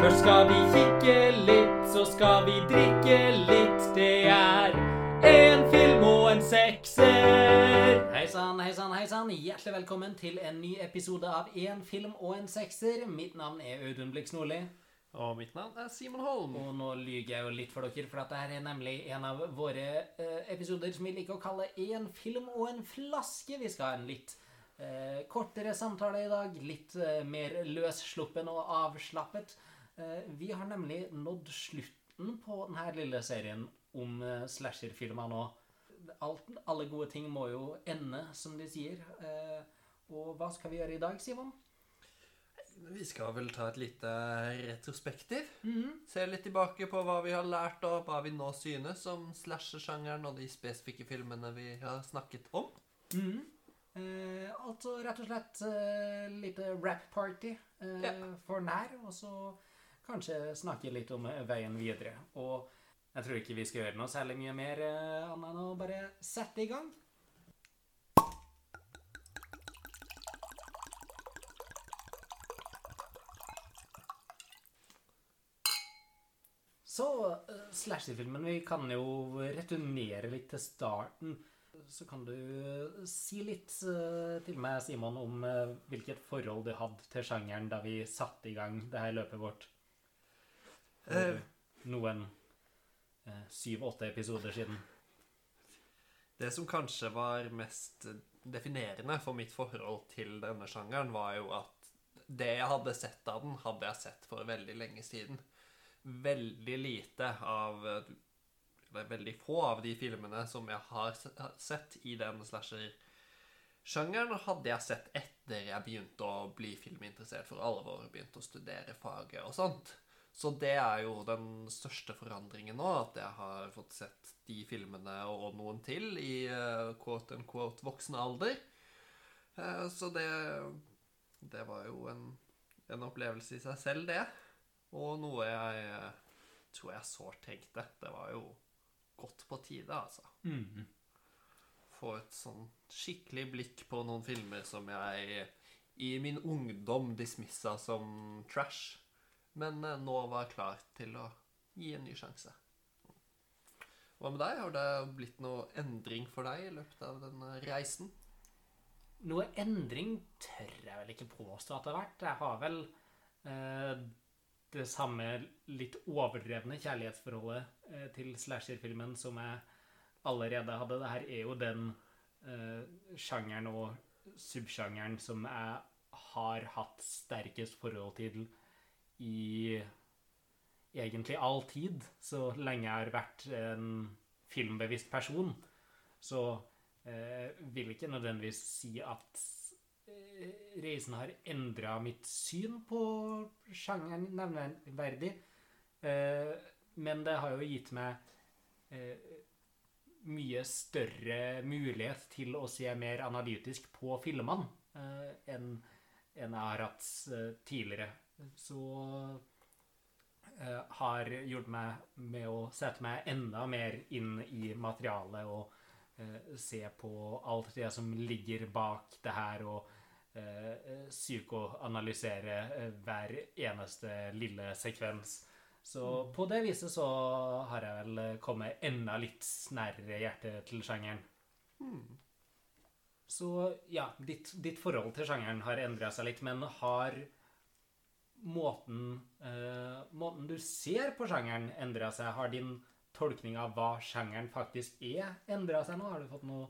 Først skal vi kikke litt, så skal vi drikke litt. Det er en film og en sekser. Hei sann, hei sann, hei sann. Hjertelig velkommen til en ny episode av En film og en sekser. Mitt navn er Audun Blix Nordli. Og mitt navn er Simon Holm. Og nå lyver jeg jo litt for dere, for at dette er nemlig en av våre eh, episoder som vi liker å kalle En film og en flaske. Vi skal ha en litt eh, kortere samtale i dag. Litt eh, mer løssluppen og avslappet. Eh, vi har nemlig nådd slutten på denne lille serien om eh, slasherfilmer nå. Alt, alle gode ting må jo ende, som de sier. Eh, og hva skal vi gjøre i dag, Simon? Vi skal vel ta et lite retrospektiv. Se litt tilbake på hva vi har lært, og hva vi nå synes om slasher-sjangeren og de spesifikke filmene vi har snakket om. Mhm. Eh, altså rett og slett eh, lite rap-party eh, Ja. for nær, og så kanskje snakke litt om eh, veien videre. Og jeg tror ikke vi skal gjøre noe særlig mye mer eh, annet enn å bare sette i gang. Så uh, slasherfilmen Vi kan jo returnere litt til starten. Så kan du eh, si litt eh, til meg, Simon, om eh, hvilket forhold du hadde til sjangeren da vi satte i gang det her løpet vårt. For Eh. noen syv-åtte episoder siden. Det som kanskje var mest definerende for mitt forhold til denne sjangeren, var jo at det jeg hadde sett av den, hadde jeg sett for veldig lenge siden. Veldig lite av Eller veldig få av de filmene som jeg har har sett i den slasher-sjangeren, hadde jeg sett etter jeg begynte å bli filminteressert for alvor, begynte å studere faget og sånt. Så det er jo den største forandringen nå, at jeg har fått sett de filmene og noen til i eh, quote unquote voksen alder. Eh, så det, det var jo en, en opplevelse i seg selv, det. Og noe jeg eh, tror jeg sårt tenkte. Det var jo godt på tide, altså. Mhm. Få et sånn skikkelig blikk på noen filmer som jeg i min ungdom dismissa som trash, men eh, nå var klar til å gi en ny sjanse. Hva med deg? Har det blitt noe endring for deg i løpet av denne reisen? Noe endring tør jeg vel ikke påstå at det har vært. Jeg har vel eh, det samme litt overdrevne kjærlighetsforholdet eh, til slasherfilmen som jeg allerede hadde. Det her er jo den eh, sjangeren og subsjangeren som jeg har hatt sterkest forhold til i egentlig all tid, så lenge jeg har vært en filmbevisst person. Så eh, vil ikke nødvendigvis si at eh, reisen har endra mitt syn på sjangeren nevneverdig. Eh, men det har jo gitt meg eh, mye større mulighet til å se mer analytisk på filmene eh, enn en jeg har hatt eh, tidligere. Så eh, har gjort meg med å sette meg enda mer inn i materialet og eh, se på alt det som ligger bak det her, og eh, psykoanalysere eh, hver eneste lille sekvens. Så på det viset så har jeg vel kommet enda litt nærere hjertet til sjangeren. Så ja, ditt, ditt forhold til sjangeren har endra seg litt, men har måten, eh, måten du ser på sjangeren, endra seg? Har din tolkning av hva sjangeren faktisk er, endra seg nå? Har du fått noe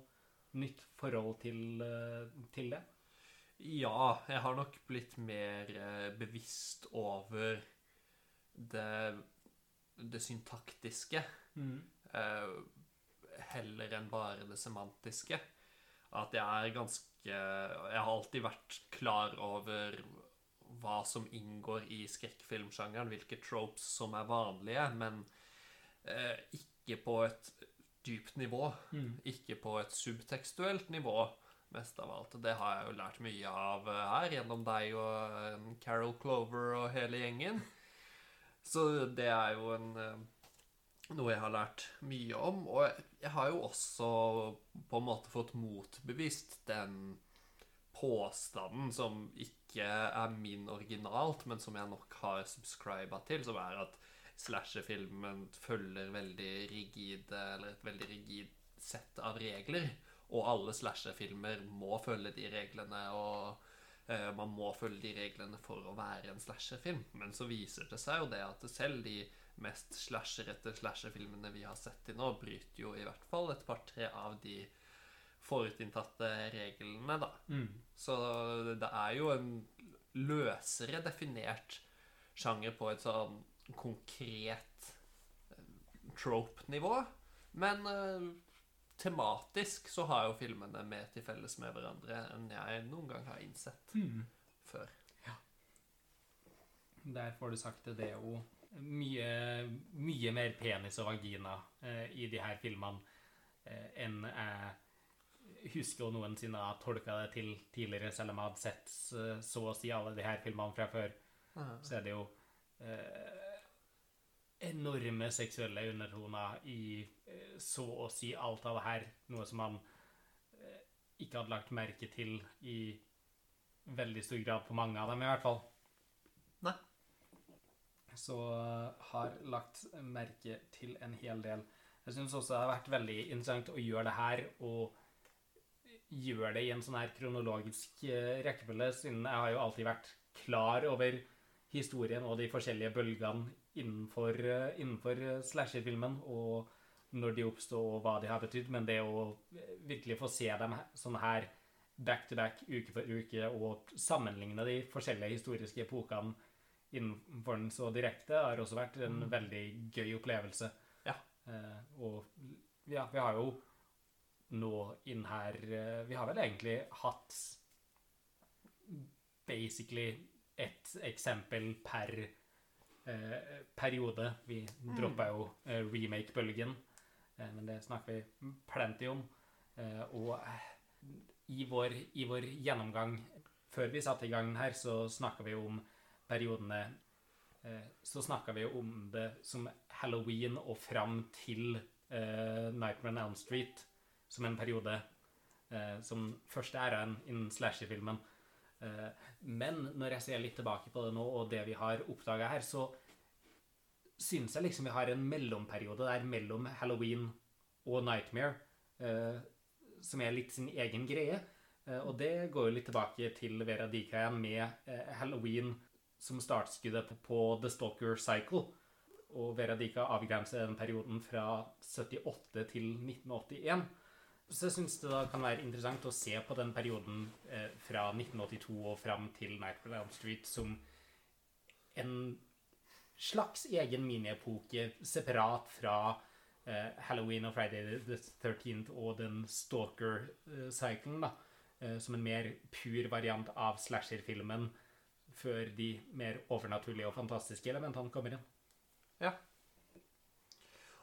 nytt forhold til, eh, til det? Ja, jeg har nok blitt mer eh, bevisst over det, det syntaktiske. eh, heller enn bare det semantiske. At jeg er ganske Jeg har alltid vært klar over hva som inngår i skrekkfilmsjangeren, hvilke tropes som er vanlige, men eh, ikke på et dypt nivå. Ikke på et subtekstuelt nivå, mest av alt. Det har jeg jo lært mye av eh, her, gjennom deg og eh, Carol Clover og hele gjengen. Så det er jo en eh, noe jeg har lært mye om. Og jeg har jo også på en måte fått motbevist den påstanden som ikke er min originalt, men som jeg nok har subscriba til, som er at slasherfilmen følger veldig rigide, eller et veldig rigid sett av regler. Og alle slasherfilmer må følge de reglene, og eh, man må følge de reglene for å være en slasherfilm. Men så viser det seg jo det at selv de mest slasherete slasherfilmene vi har sett til nå, bryter jo i hvert fall et par-tre av de forutinntatte reglene, da. Mm. Så det er jo en løsere definert sjanger på et sånn konkret eh, trope-nivå. Men eh, tematisk så har jo filmene mer til felles med hverandre enn jeg noen gang har innsett Mm. før. Der får du sagt det. Det er jo mye, mye mer penis og vagina eh, i de her filmene eh, enn jeg husker jo noensinne har tolka det til tidligere, selv om jeg hadde sett eh, så å si alle de her filmene fra før. Så er det jo eh, enorme seksuelle undertoner i eh, så å si alt av det her. Noe som man eh, ikke hadde lagt merke til i veldig stor grad på mange av dem, i hvert fall. Nei. Så eh, har lagt merke til en hel del. Jeg syns også det har vært veldig interessant å gjøre det her og gjøre det i en sånn her kronologisk eh, rekkefølge, siden jeg har jo alltid vært klar over historien og de forskjellige bølgene innenfor, eh, innenfor eh, slasherfilmen, og når de oppsto, og hva de har betydd, men det å virkelig få se dem sånn her back to back, uke for uke, og sammenligne de forskjellige historiske epokene innenfor den så direkte, har også vært en veldig gøy opplevelse. Ja. Og ja, vi har jo nå inn her eh, Vi har vel egentlig hatt basically ett eksempel per eh, periode. Vi droppa jo eh, remake-bølgen, eh, men det snakker vi plenty om. Eh, og eh, i vår, i vår gjennomgang før vi satte i gang her, så snakka vi om periodene eh, Så snakka vi om det som halloween og fram til eh, Nightmare on Elm Street som en periode eh, som første æraen innen slasherfilmen. Eh, men når jeg ser litt tilbake på det nå, og det vi har oppdaga her, så syns jeg liksom vi har en mellomperiode der mellom halloween og Nightmare, eh, som er litt sin egen greie. Eh, og det går jo litt tilbake til Vera Dika igjen med eh, halloween som startskuddet på The Stalker Cycle. Og Vera Dika avgrenser den perioden fra 78 til 1981. Så jeg syns det da kan være interessant å se på den perioden eh, fra 1982 og fram til Nightmare on Street som en slags egen miniepoke separat fra eh, Halloween og Friday the 13th og den Stalker-cyclen, da. Eh, som en mer pur variant av slasher-filmen før de mer overnaturlige og fantastiske elementene kommer inn. Ja.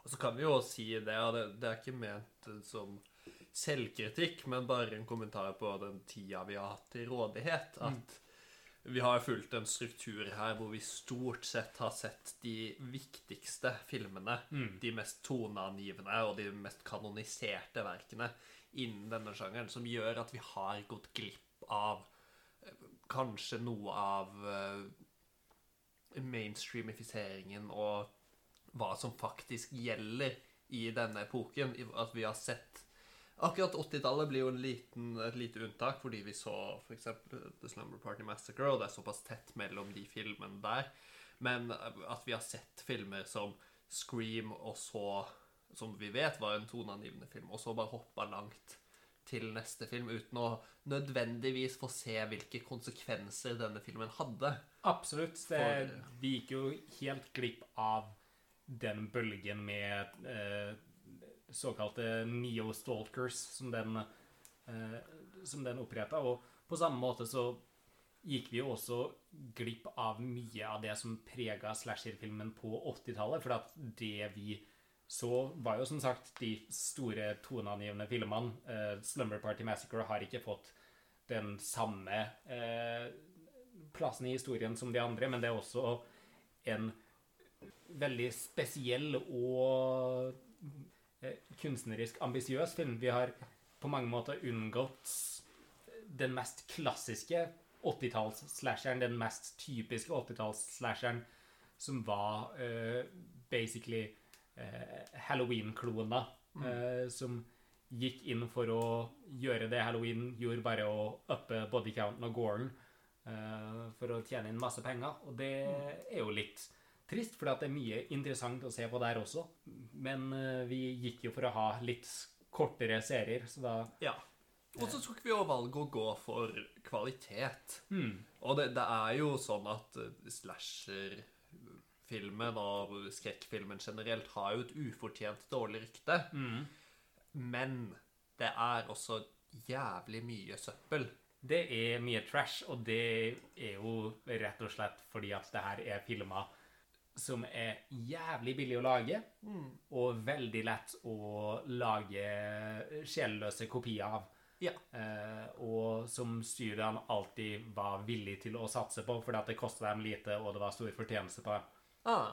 Og så kan vi jo si det, og det, det er ikke ment eh, som selvkritikk, men bare en kommentar på den tida vi har hatt til rådighet. At vi har fulgt en struktur her hvor vi stort sett har sett de viktigste filmene, de mest toneangivende og de mest kanoniserte verkene innen denne sjangeren, som gjør at vi har gått glipp av eh, kanskje noe av eh, mainstreamifiseringen og hva som faktisk gjelder i denne epoken. At vi har sett Akkurat 80-tallet blir jo en liten, et lite unntak, fordi vi så f.eks. The Slumber Party Massacre, og det er såpass tett mellom de filmene der. Men at vi har sett filmer som Scream, og så, som vi vet var en toneangivende film, og så bare hoppa langt til neste film uten å nødvendigvis få se hvilke konsekvenser denne filmen hadde. Absolutt. Det, For- vi gikk jo helt glipp av den bølgen med eh, såkalte neo-stalkers, som den, eh, den oppretta. Og på samme måte så gikk vi jo også glipp av mye av det som prega slasherfilmen på 80-tallet. For at det vi så, var jo som sagt de store toneangivende filmene. Eh, Slumber Party Massacre har ikke fått den samme eh, plassen i historien som de andre, men det er også en veldig spesiell og kunstnerisk ambisiøs film. Vi har på mange måter unngått den mest klassiske 80-talls-slasheren, den mest typiske 80-talls-slasheren, som var uh, basically uh, Halloween-klona, eh, som gikk inn for å gjøre det Halloween gjorde, bare å uppe bodycounten og gården eh, for å tjene inn masse penger. Og det er jo litt trist, for det er mye interessant å se på der også. Men eh, vi gikk jo for å ha litt kortere serier, så da Ja. Og så tok vi jo valget å gå for kvalitet. Mm. Og det, det er jo sånn at slasher-filmen og skrekkfilmen generelt har jo et ufortjent dårlig rykte. Mm. Men det er også jævlig mye søppel. Det er mye trash, og det er jo rett og slett fordi at det her er filmer som er jævlig billig å lage, og veldig lett å lage sjelløse kopier av. Ja. Eh, og som studiene alltid var villig til å satse på, fordi at det kosta dem lite, og det var stor fortjeneste på det. Ah.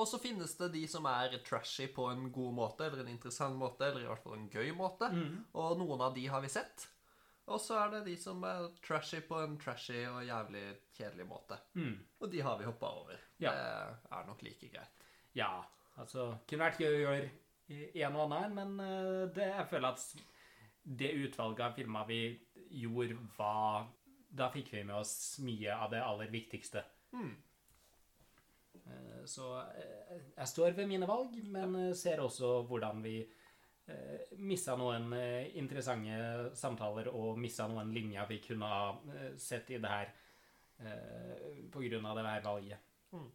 Og så finnes det de som er trashy på en god måte, eller en interessant måte, eller i hvert fall en gøy måte. Og noen av de har vi sett. Og så er det de som er trashy på en trashy og jævlig kjedelig måte. Mm. Og de har vi hoppa over. Ja. Det er nok like greit. Ja, altså Kunne vært gøy å gjøre en og annen, men eh, det, jeg føler at det utvalget av filmer vi gjorde, var Da fikk vi med oss mye av det aller viktigste. Mm. Eh, Så eh, jeg står ved mine valg, men ser også hvordan vi eh, missa noen eh, interessante samtaler og missa noen linjer vi kunne ha eh, sett i det her eh, av det her valget. Mm.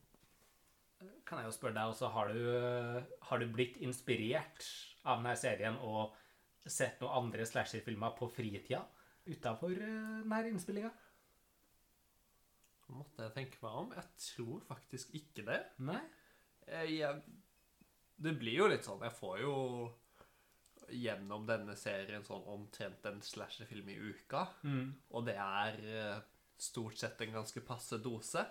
Kan jeg jo spørre deg også, har du, eh, har du blitt inspirert av denne serien og sett noen andre slasherfilmer på fritida utafor denne innspillinga? Måtte jeg tenke meg om? Jeg tror faktisk ikke det. Nei? Jeg, det blir jo litt sånn Jeg får jo gjennom denne serien sånn omtrent en slasherfilm i uka. Mm. Og det er eh, stort sett en ganske passe dose.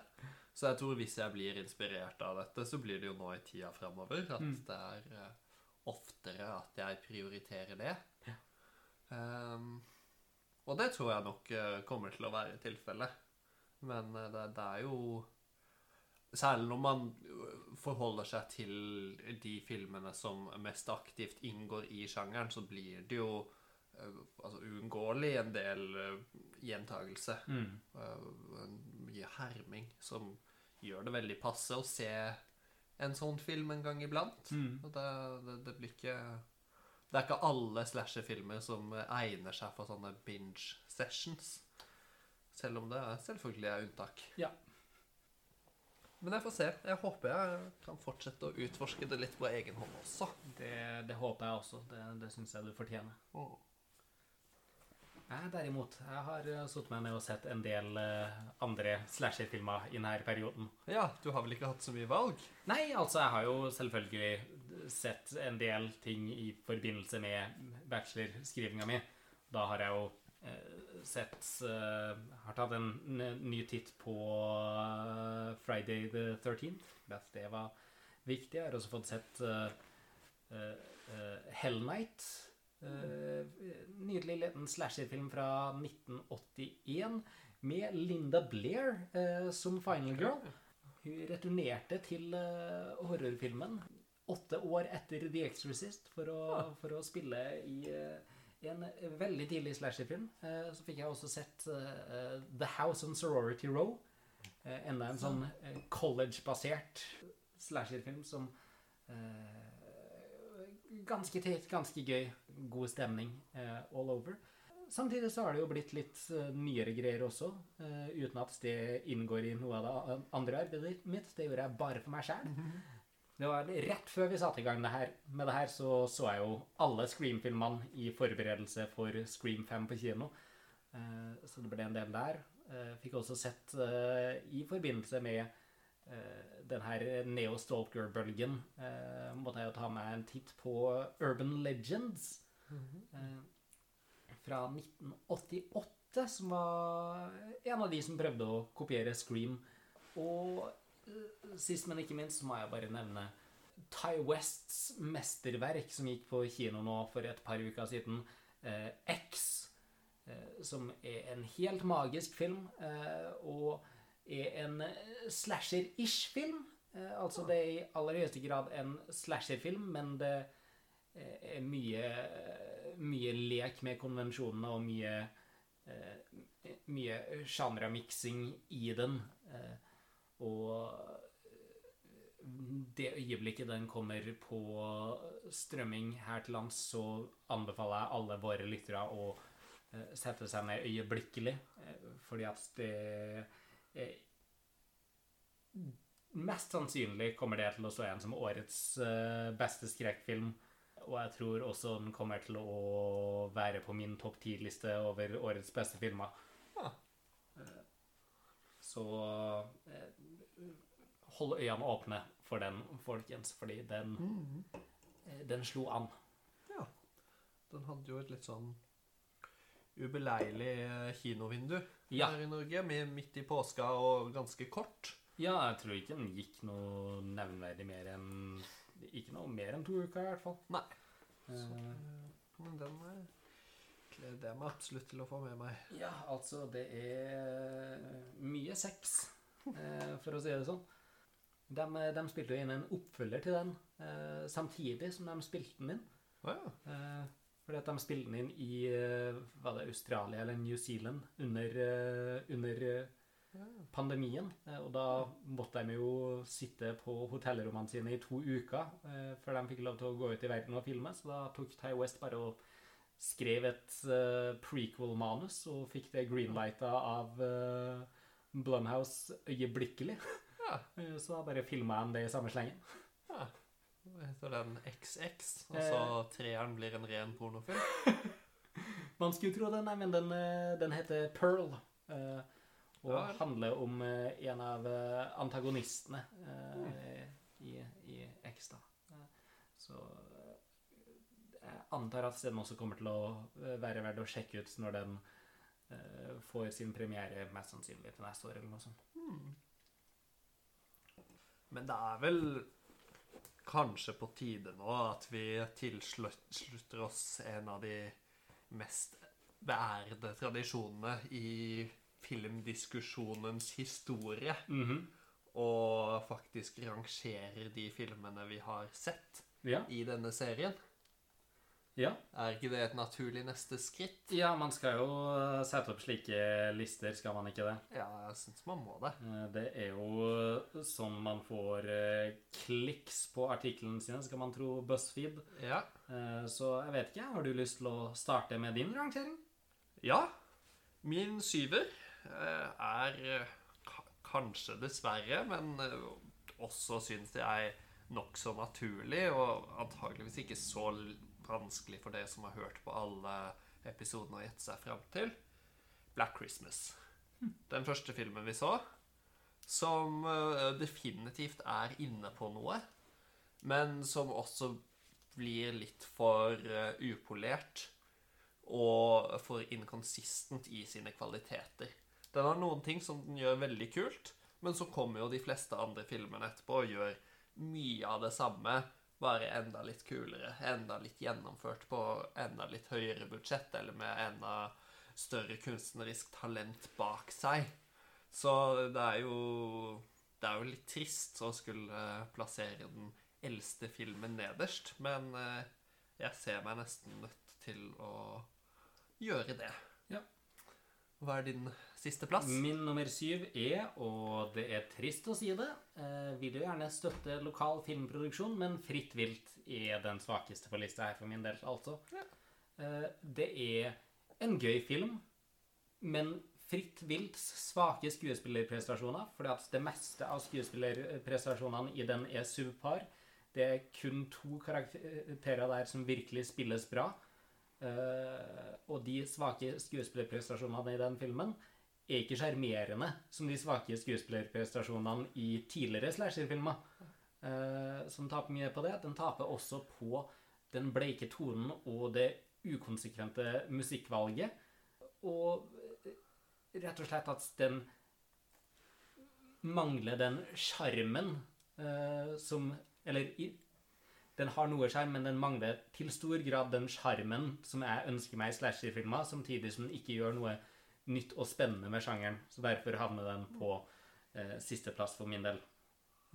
Så jeg tror hvis jeg blir inspirert av dette, så blir det jo nå i tida framover at Mm. det er eh, oftere at jeg prioriterer det. Ehm, og det tror jeg nok eh, kommer til å være tilfellet. Men det, det er jo Særlig når man forholder seg til de filmene som mest aktivt inngår i sjangeren, så blir det jo øh, altså, uunngåelig en del øh, gjentagelse. Mm. øh, mye herming som gjør det veldig passe å se en sånn film en gang iblant. Mm. Og det, det, det blir ikke Det er ikke alle slasherfilmer som egner seg for sånne binge sessions. Selv om det selvfølgelig er unntak. Ja. Men jeg får se. Jeg håper jeg kan fortsette å utforske det litt på egen hånd også. Det, det håper jeg også. Det, det syns jeg du fortjener. Jeg derimot, jeg har uh, satt meg ned og sett en del eh, andre slasherfilmer i denne perioden. Ja, du har vel ikke hatt så mye valg? Nei, altså, jeg har jo selvfølgelig sett en del ting i forbindelse med bachelorskrivinga mi. Da har jeg jo eh, sett eh, Har tatt en ny titt på eh, Friday the 13th. At det var viktig. Jeg har også fått sett eh, eh, eh, Hell Night. Eh, nydelig liten slasherfilm fra 1981 med Linda Blair eh, som final girl. Hun returnerte til eh, horrorfilmen åtte år etter The Exorcist for å, for å spille i eh, en veldig tidlig slasherfilm. Eh, så fikk jeg også sett eh, The House on Sorority Row. Eh, enda en sånn college-basert slasherfilm som Ganske teit, ganske gøy. God stemning all over. Samtidig så har det jo blitt litt nyere greier også, uten at det inngår i noe av det andre arbeidet mitt. Det gjorde jeg bare for meg sjæl. Det var rett før vi satte i gang det her, med det her, så så jeg jo alle Scream-filmene i forberedelse for Scream 5 på kino. Eh, så det ble en del der. Eh, fikk også sett eh, i forbindelse med den her neo-stalker-bølgen, måtte jeg jo ta meg en titt på Urban Legends eh, fra 1988, som var en av de som prøvde å kopiere Scream. Og sist, men ikke minst, må jeg bare nevne Ty Wests mesterverk som gikk på kino nå for et par uker siden. Eh, X. eh, som er en helt magisk film, eh, og er en eh, slasher-ish film. Eh, altså det er i aller høyeste grad en slasher-film, men det eh, er mye, mye lek med konvensjonene og mye mye sjanramiksing i den. eh, Og det øyeblikket den kommer på strømming her til lands, så anbefaler jeg alle våre lyttere å eh, sette seg ned øyeblikkelig, eh, fordi at det Mest sannsynlig kommer det til å stå igjen som årets eh, beste skrekkfilm. Og jeg tror også den kommer til å være på min topp ti-liste over årets beste filmer. Ja. Eh, Så hold øynene åpne for den, folkens, fordi den, eh, den slo an. Ja. Den hadde jo et litt sånn ubeleilig eh, kinovindu Ja. her i Norge, med midt i påska og ganske kort. Ja, jeg tror ikke den gikk noe nevnverdig mer enn Ikke noe mer enn to uker, i hvert fall. Nei. Eh, Så, men den gleder jeg meg absolutt til å få med meg. Ja, altså, det er mye sex, for å si det sånn. De, de spilte jo inn en oppfølger til den eh, samtidig som de spilte den inn. Oh, ja. Eh, fordi at de spilte den inn i eh, var det Australia eller New Zealand under, eh, under eh, Ja. pandemien. Eh, og da måtte de jo sitte på hotellrommene sine i to uker eh, før de fikk lov til å gå ut i verden og filme. Så da tok Ty West bare og skrev et eh, prequel-manus og fikk det greenlighta av uh, Blumhouse øyeblikkelig. Ja. Eh, så da bare filma han det i samme slengen. ja. Heter den XX? Altså treeren blir en ren pornofilm? Man skulle tro det, nei, men den, eh, den heter Pearl. eh, og Ja. handler om eh, en av eh, antagonistene eh, i, i X. da. Eh, Så eh, jeg antar at den også kommer til å eh, være verdt å sjekke ut når den eh, får sin premiere mest sannsynlig til neste år. eller noe sånt. Men det er vel kanskje på tide nå at vi tilslutter oss en av de mest beærede tradisjonene i filmdiskusjonens historie. Mhm. Og faktisk rangerer de filmene vi har sett Ja. i denne serien. Ja. Er ikke det et naturlig neste skritt? Ja, man skal jo eh, sette opp slike lister, skal man ikke det? Ja, jeg syns man må det. Eh, Det er jo sånn man får kliks på artiklene sine, skal man tro BuzzFeed. Ja. Så jeg vet ikke, har du lyst til å starte med din rangering? Ja. Min syver er kanskje dessverre, men også syns jeg nokså naturlig, og antageligvis ikke så vanskelig for dere som har hørt på alle episodene og gjette seg fram til. Black Christmas. Den første filmen vi så, som eh, definitivt er inne på noe, men som også blir litt for eh, upolert og for inkonsistent i sine kvaliteter. Den har noen ting som den gjør veldig kult, men så kommer jo de fleste andre filmene etterpå og gjør mye av det samme, bare enda litt kulere, enda litt gjennomført på enda litt høyere budsjett, eller med enda større kunstnerisk talent bak seg. Så det er jo Det er jo litt trist å skulle plassere den eldste filmen nederst, men eh, jeg ser meg nesten nødt til å gjøre det. Hva er din siste plass? Min nummer syv er, og det er trist å si det, eh, vil jo gjerne støtte lokal filmproduksjon, men Fritt vilt er den svakeste på lista her for min del, altså. Ja. Eh, det er en gøy film, men Fritt vilts svake skuespillerprestasjoner, fordi at det meste av skuespillerprestasjonene i den er subpar. Det er kun to karakterer der som virkelig spilles bra. Eh, og de svake skuespillerprestasjonene i den filmen er ikke sjarmerende som de svake skuespillerprestasjonene i tidligere slasherfilmer. Uh, som taper mye på det. Den taper også på den bleike tonen og det ukonsekvente musikkvalget. Og eh, rett og slett at den mangler den sjarmen eh, som Eller Den har noe sjarm, men den mangler til stor grad den sjarmen som jeg ønsker meg i slasherfilmer, samtidig som den ikke gjør noe nytt og spennende med sjangeren. Så derfor havner den på eh, sisteplass for min del.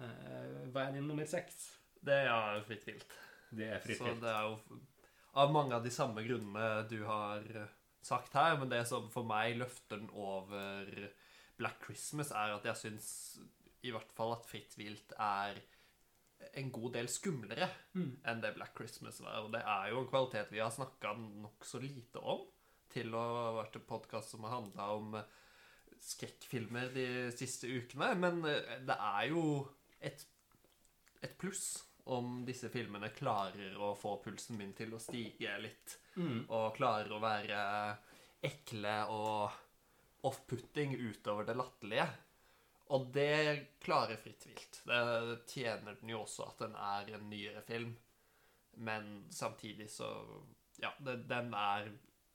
Eh, hva er din nummer seks? Det er fritt vilt. Det er fritt vilt. Så det er jo av mange av de samme grunnene du har sagt her, men det som for meg løfter den over Black Christmas, er at jeg syns i hvert fall at Fritt vilt er en god del skumlere Mm. enn det Black Christmas var. Og det er jo en kvalitet vi har snakka nokså lite om, til å ha vært en podkast som har handla om skrekkfilmer de siste ukene. Men eh, det er jo et, et pluss om disse filmene klarer å få pulsen min til å stige litt, Mm. og klarer å være ekle og off-putting utover det latterlige. Og det klarer Fritt vilt. Det tjener den jo også at den er en nyere film. Men samtidig så Ja, det, den er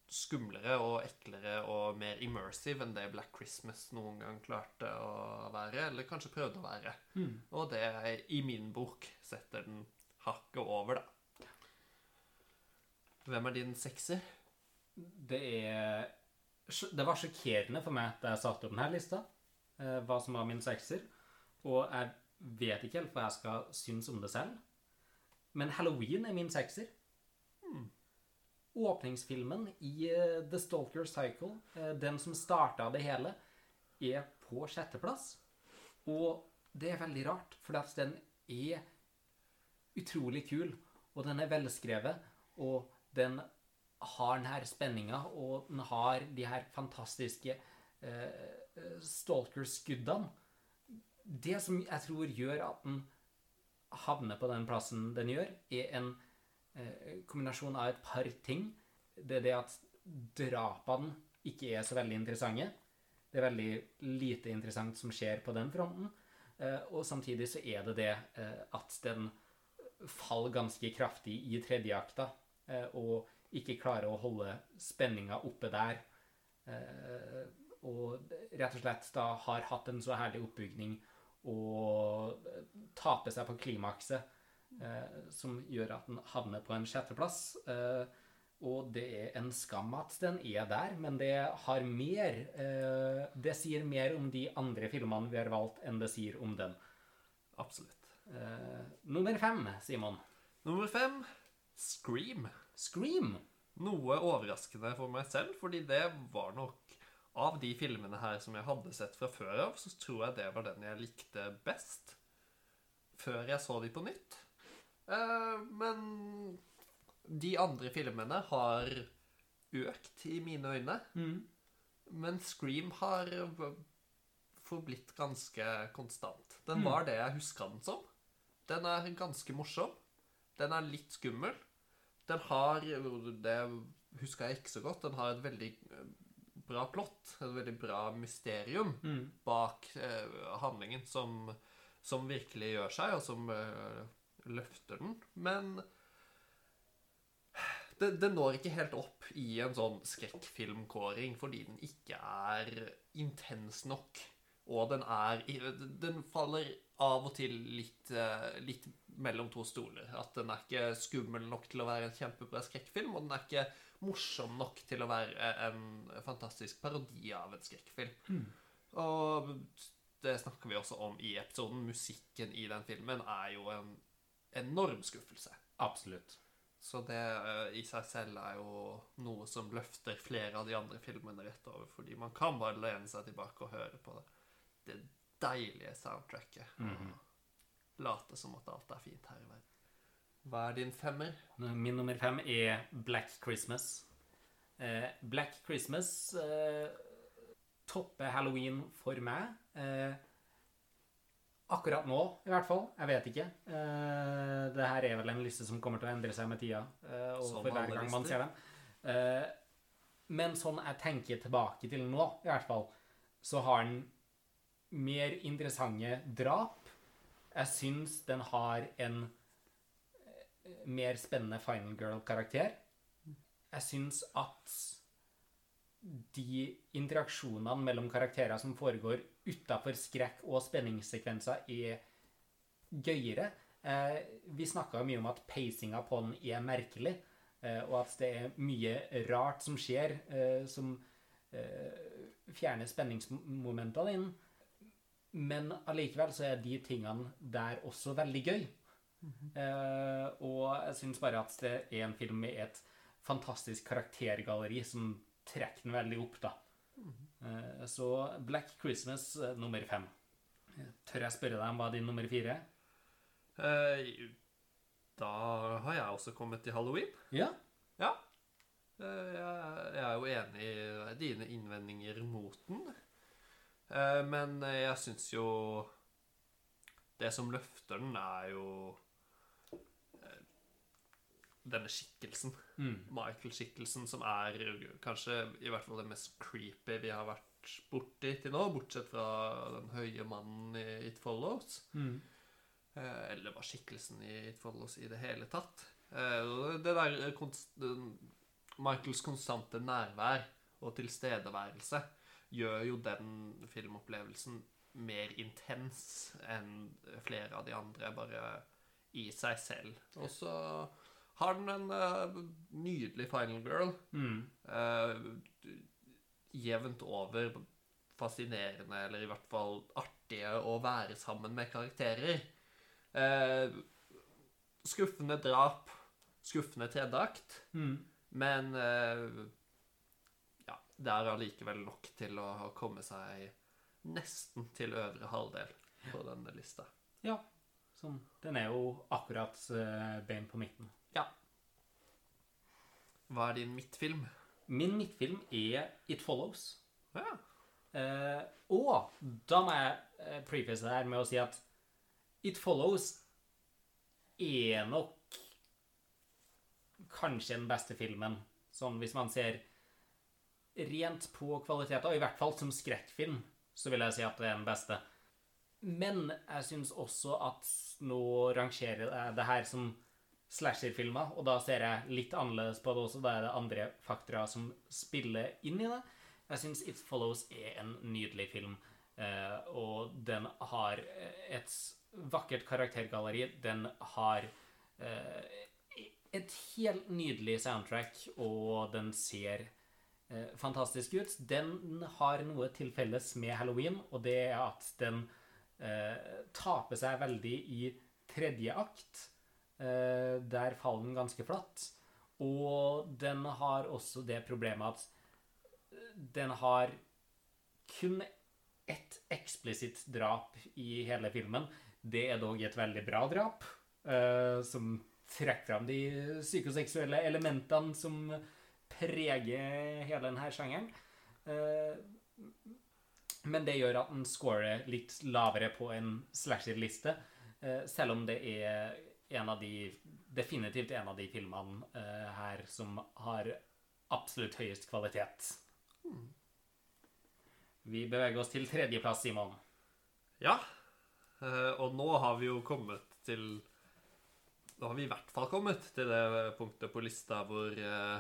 skumlere og eklere og mer immersive enn det Black Christmas noen gang klarte å være, eller kanskje prøvde å være. Mm. Og det i min bok setter den hakket over, da. Hvem er din sekser? Det er Det var sjokkerende for meg da jeg satte opp denne lista, eh, hva som var min sekser. Og jeg vet ikke helt hva jeg skal synes om det selv. Men Halloween er min sekser. Åpningsfilmen i uh, The Stalker Cycle, uh, den som starta det hele, er på sjetteplass. Og det er veldig rart, for den er utrolig kul, og den er velskrevet, og den har den her spenninga, og den har de her fantastiske eh, stalker-skuddene. Det som jeg tror gjør at den havner på den plassen den gjør, er en eh, kombinasjon av et par ting. Det er det at drapene ikke er så veldig interessante. Det er veldig lite interessant som skjer på den fronten. Eh, og samtidig så er det det eh, at den faller ganske kraftig i tredjeakta, eh, og ikke klarer å holde spenninga oppe der. Og rett og slett da har hatt en så herlig oppbygning og eh, taper seg på klimakset, eh, som gjør at den havner på en sjetteplass. Eh, og det er en skam at den er der, men det har mer eh, Det sier mer om de andre filmene vi har valgt, enn det sier om den. Absolutt. Eh, nummer fem, Simon. Nummer fem Scream. Scream. Noe overraskende for meg selv, fordi det var nok Av de filmene her som jeg hadde sett fra før av, så tror jeg det var den jeg likte best. Før jeg så de på nytt. Eh, men de andre filmene har økt i mine øyne. Mm. Men Scream har forblitt ganske konstant. Den Mm. var det jeg huska den som. Den er ganske morsom. Den er litt skummel. Den har Det huska jeg ikke så godt. Den har et veldig bra plott. Et veldig bra mysterium Mm. bak eh, handlingen som, som virkelig gjør seg, og som eh, løfter den. Men det, det når ikke helt opp i en sånn skrekkfilmkåring fordi den ikke er intens nok. Og den er Den faller av og til litt, eh, litt mellom to stoler. At den er ikke skummel nok til å være en kjempebra skrekkfilm, og den er ikke morsom nok til å være en fantastisk parodi av en skrekkfilm. Og det snakker vi også om i episoden. Musikken i den filmen er jo en enorm skuffelse. Absolutt. Så det eh, i seg selv er jo noe som løfter flere av de andre filmene rett over, fordi man kan bare lene seg tilbake og høre på det, det deilige soundtracket. Mm -hmm. late som at alt er fint her i verden. Hva er din femmer? Min nummer fem er Black Christmas. Eh, Black Christmas eh, topper halloween for meg. Eh, akkurat nå, i hvert fall. Jeg vet ikke. Eh, det her er vel en liste som kommer til å endre seg med tida. Eh, og Som for hver gang man ser den. Eh, men sånn jeg tenker tilbake til nå, i hvert fall, så har den mer interessante drap. Jeg syns den har en mer spennende Final Girl-karakter. Jeg syns at de interaksjonene mellom karakterer som foregår utafor skrekk- og spenningssekvenser, er gøyere. Eh, vi snakka mye om at pacinga på den er merkelig, eh, og at det er mye rart som skjer, eh, som fjerner spenningsmomentene inn. Men allikevel så er de tingene der også veldig gøy. Eh, og jeg syns bare at det er en film med et fantastisk karaktergalleri som trekker den veldig opp, da. Eh, så Black Christmas eh, nummer fem. Tør jeg spørre deg om hva din nummer fire er? Eh, da har jeg også kommet til halloween. Ja. Ja. Eh, Jeg er jo enig i dine innvendinger mot den. Eh, Men jeg syns jo Det som løfter den, er jo denne skikkelsen. Mm. Michael-skikkelsen, som er kanskje i hvert fall det mest creepy vi har vært borti til nå, bortsett fra den høye mannen i It Follows. Mm. Eh, Eller var skikkelsen i It Follows i det hele tatt. Eh, Det der konst, Michaels konstante nærvær og tilstedeværelse gjør jo den filmopplevelsen mer intens enn flere av de andre, bare i seg selv. Og så har den en uh, nydelig final girl. Mm. Uh, jevnt over fascinerende, eller i hvert fall artige å være sammen med karakterer. Uh, skuffende drap, skuffende tredjeakt, Mm. men ja, det er allikevel nok til å komme seg nesten til øvre halvdel på denne lista. Ja. Sånn. Den er jo akkurat bein på midten. Hva er din midtfilm? Min midtfilm er It Follows. Ja. Eh, og da må jeg eh, preface det her med å si at It Follows er nok kanskje den beste filmen, sånn hvis man ser rent på kvaliteter, og i hvert fall som skrekkfilm, så vil jeg si at det er den beste. Men jeg syns også at nå rangerer jeg det her som slasherfilmer, og da ser jeg litt annerledes på det også. Da er det andre faktorer som spiller inn i det. Jeg syns It Follows er en nydelig film, eh, og den har et vakkert karaktergalleri. Den har eh, et helt nydelig soundtrack, og den ser eh, fantastisk ut. Den har noe til felles med Halloween, og det er at den eh, taper seg veldig i tredje akt. Eh, der faller den ganske flatt. Og den har også det problemet at den har kun ett eksplisitt drap i hele filmen. Det er dog et veldig bra drap, eh, som trekker fram de psykoseksuelle elementene som preger hele denne sjangeren. Eh, men det gjør at den scorer litt lavere på en slasher-liste, eh, selv om det er en av de, definitivt en av de filmene uh, her som har absolutt høyest kvalitet. Vi beveger oss til tredjeplass, Simon. Ja. Uh, Og nå har vi jo kommet til Nå har vi i hvert fall kommet til det punktet på lista hvor uh,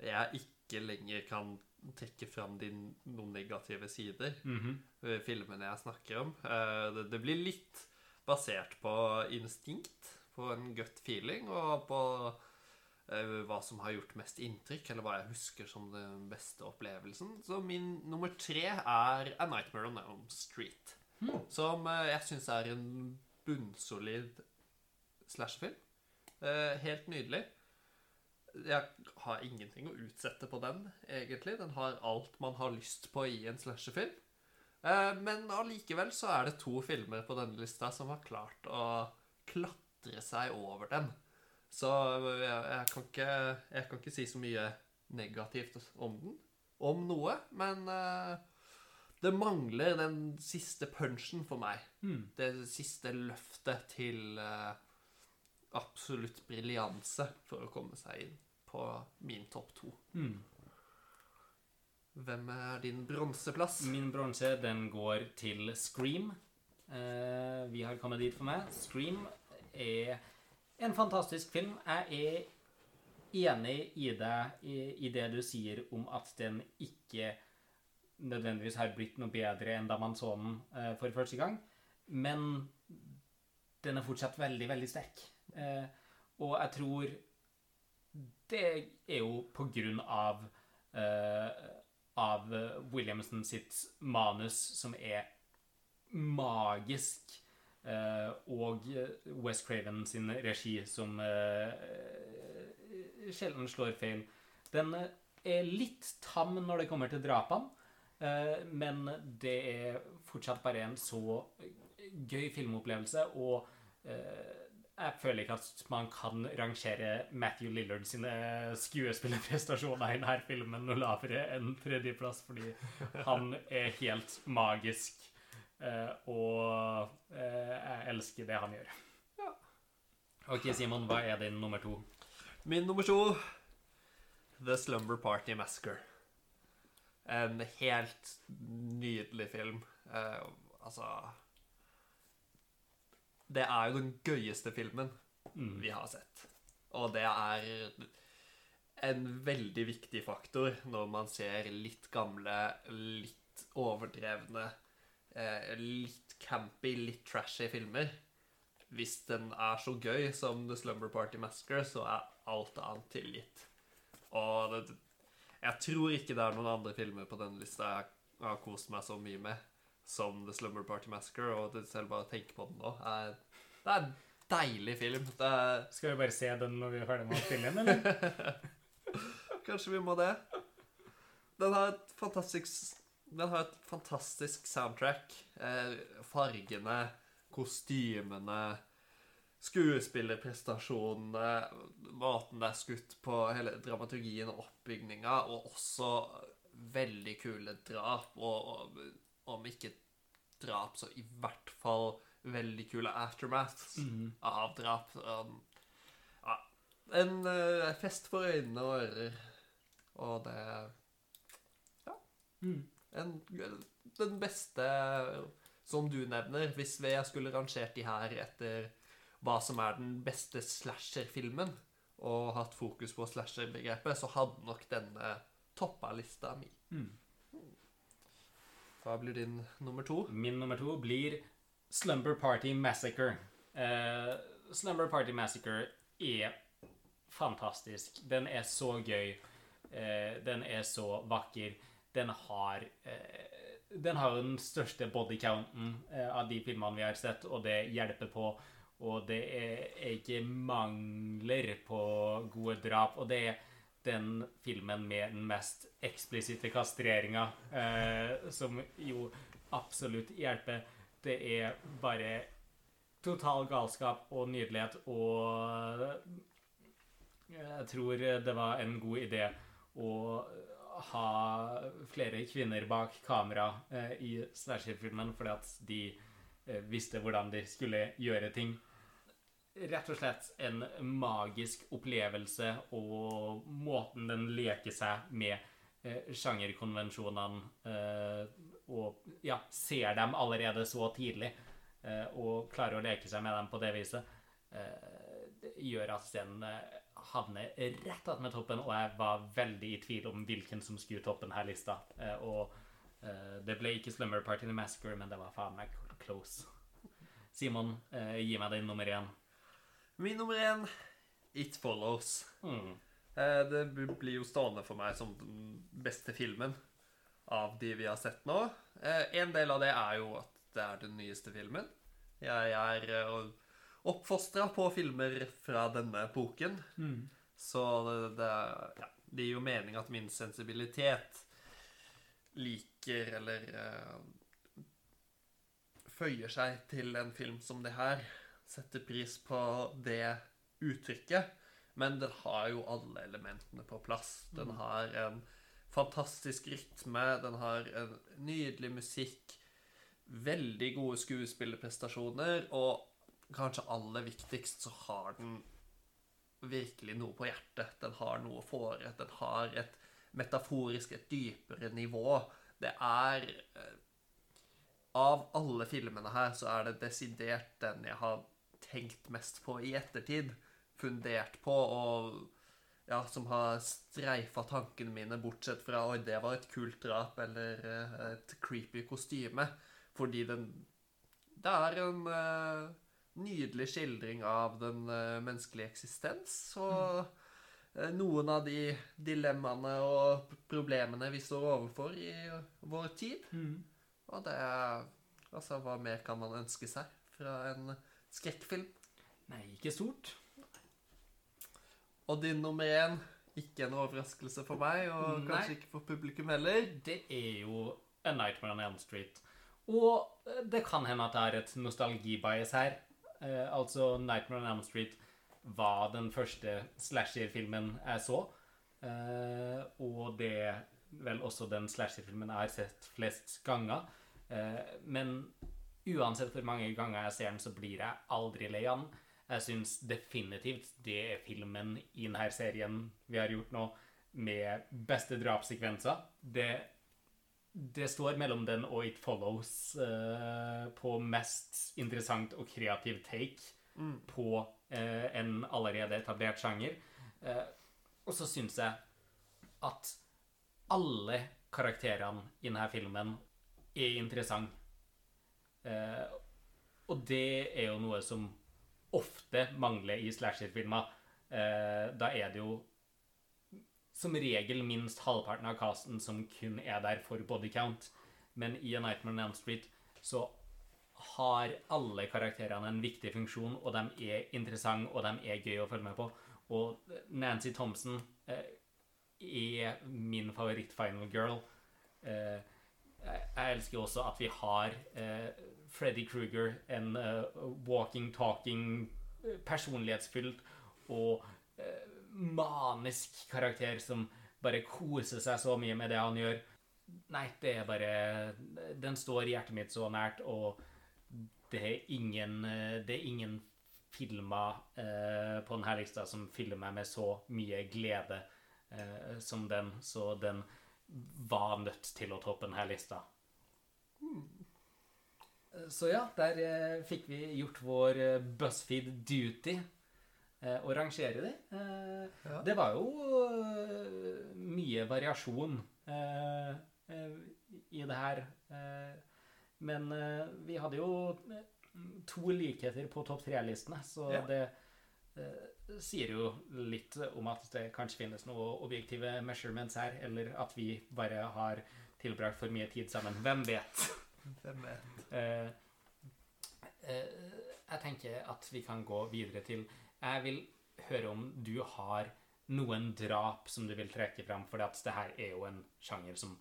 jeg ikke lenger kan trekke fram de noen negative sider ved filmene jeg snakker om. Uh, Det, det blir litt basert på instinkt, på en gut feeling, og på eh, hva som har gjort mest inntrykk, eller hva jeg husker som den beste opplevelsen. Så min nummer tre er A Nightmare on Elm Street. Som eh, jeg syns er en bunnsolid slasherfilm. Eh, helt nydelig. Jeg har ingenting å utsette på den, egentlig. Den har alt man har lyst på i en slasherfilm. Men allikevel så er det to filmer på denne lista som har klart å klatre seg over den. Så jeg, jeg, kan ikke, jeg kan ikke si så mye negativt om den. Om noe. Men uh, det mangler den siste punchen for meg. Det siste løftet til uh, absolutt briljanse for å komme seg inn på min topp to. Hvem er din bronseplass? Min bronse, den går til Scream. Eh, vi har kommet dit for meg. Scream er en fantastisk film. Jeg er enig i deg i, det du sier om at den ikke nødvendigvis har blitt noe bedre enn da man så den eh, for første gang. Men den er fortsatt veldig, veldig sterk. Eh, og jeg tror det er jo på grunn av eh, av Williamson sitt manus, som er magisk, og West Craven sin regi, som eh, sjelden slår feil. Den er litt tam når det kommer til drapene, eh, men det er fortsatt bare en så gøy filmopplevelse, og eh, jeg føler ikke at man kan rangere Matthew Lillard sine skuespillerprestasjoner i denne filmen noe lavere enn tredjeplass, fordi han er helt magisk, eh, og eh, jeg elsker det han gjør. Ja. Ok, Simon, hva er din nummer to? Min nummer to The Slumber Party Massacre. En helt nydelig film. Eh, altså Det er jo den gøyeste filmen Mm. vi har sett. Og det er en veldig viktig faktor når man ser litt gamle, litt overdrevne, eh, litt campy, litt trashy filmer. Hvis den er så gøy som The Slumber Party Masker, så er alt annet tilgitt. Og det, jeg tror ikke det er noen andre filmer på denne lista jeg har kost meg så mye med som The Slumber Party Masker, og det selv bare å tenke på den nå er, Det er en deilig film. Det er, Skal vi bare se den når vi er ferdig med å spille den, eller? Kanskje vi må det. Den har et fantastisk Den har et fantastisk soundtrack. Eh, fargene, kostymene, skuespillerprestasjonene, måten det er skutt på, hele dramaturgien og oppbygninga, og også veldig kule drap, og, og om ikke drap, så i hvert fall veldig kule aftermaths mm. av drap. Um, ja, en uh, fest for øynene og ører. Og det Mm. En, Den beste, som du nevner, hvis jeg skulle rangert de her etter hva som er den beste slasher-filmen, og hatt fokus på slasher-begrepet, så hadde nok denne toppa lista mi. Mm. Hva blir din nummer to? Min nummer to blir Slumber Party Massacre. Uh, Slumber Party Massacre er fantastisk. Den er så gøy. Uh, den er så vakker. Den har eh, Den har den største bodycounten eh, av de filmene vi har sett, og det hjelper på. Og det er, ikke mangler på gode drap. Og det er den filmen med den mest eksplisitte kastreringa, eh, som jo absolutt hjelper. Det er bare total galskap og nydelighet, og jeg tror det var en god idé å ha flere kvinner bak kamera eh, i slasher-filmen, fordi at de eh, visste hvordan de skulle gjøre ting. Rett og slett en magisk opplevelse, og måten den leker seg med eh, sjangerkonvensjonene eh, og ja, ser dem allerede så tidlig eh, og klarer å leke seg med dem på det viset, eh, gjør at den havner rett attmed toppen, og jeg var veldig i tvil om hvilken som skulle toppe denne lista. Eh, og eh, det ble ikke Slumber Party the Massacre, men det var faen meg close. Simon, eh, gi meg din nummer én. Min nummer én It Follows. Mm. Eh, Det blir jo stående for meg som den beste filmen av de vi har sett nå. En del av det er jo at det er den nyeste filmen. Jeg er oppfostra på filmer fra denne epoken, Mm. så det, det, ja, det gir jo mening at min sensibilitet liker eller uh, føyer seg til en film som det her. Setter pris på det uttrykket. Men den har jo alle elementene på plass. Den har en fantastisk rytme, den har en nydelig musikk, veldig gode skuespillerprestasjoner, og kanskje aller viktigst så har den virkelig noe på hjertet. Den har noe fore. Den har et metaforisk, et dypere nivå. Det er eh, Av alle filmene her så er det desidert den jeg har tenkt mest på i ettertid. Fundert på og ja, som har streifa tankene mine, bortsett fra Oi, det var et kult drap eller eh, et creepy kostyme. Fordi den Det er en eh, nydelig skildring av den eh, menneskelige eksistens. Og eh, noen av de dilemmaene og problemene vi står overfor i vår tid. Og det er Altså, hva mer kan man ønske seg fra en skrekkfilm? Nei, ikke stort. Og din nummer én ikke en overraskelse for meg, og Nei. kanskje ikke for publikum heller. Det er jo A Nightmare on Elm Street. Og eh, det kan hende at det er et nostalgibias her. Eh, altså, Nightmare on Elm Street var den første slasher-filmen jeg så. Eh, og det vel også den slasher-filmen jeg har sett flest ganger. Eh, men uansett hvor mange ganger jeg ser den, så blir jeg aldri lei av den. Jeg syns definitivt det er filmen i denne serien vi har gjort nå, med beste drapssekvenser. Det, det står mellom den og It Follows eh, på mest interessant og kreativ take på eh, en allerede etablert sjanger. Eh, og så syns jeg at alle karakterene i denne filmen er interessante. Eh, og det er jo noe som ofte mangler i slasherfilmer. Eh, da er det jo som regel minst halvparten av casten som kun er der for body count. Men i A Nightmare on Elm Street så har alle karakterene en viktig funksjon, og de er interessante, og de er gøy å følge med på. Og Nancy Thompson eh, er min favoritt-final girl. Eh, jeg elsker også at vi har eh, Freddy Krueger, en eh, walking, talking, eh, personlighetsfylt og eh, manisk karakter som bare koser seg så mye med det han gjør. Nei, det er bare Den står hjertet mitt så nært, og det er ingen, det er ingen filmer eh, på denne lista som fyller meg med så mye glede eh, som den, så den var nødt til å toppe denne lista. Så ja, der eh, fikk vi gjort vår eh, BuzzFeed duty og rangere de. Eh, Ja. Det var jo eh, mye variasjon eh, eh, i det her. Eh, men eh, vi hadde jo eh, to likheter på topp tre-listene, så Ja. det eh, sier jo litt om at det kanskje finnes noen objektive measurements her, eller at vi bare har tilbrakt for mye tid sammen. Hvem vet? Hvem vet? Eh, eh, jeg tenker at vi kan gå videre til Jeg vil høre om du har noen drap som du vil trekke fram, for det her er jo en sjanger som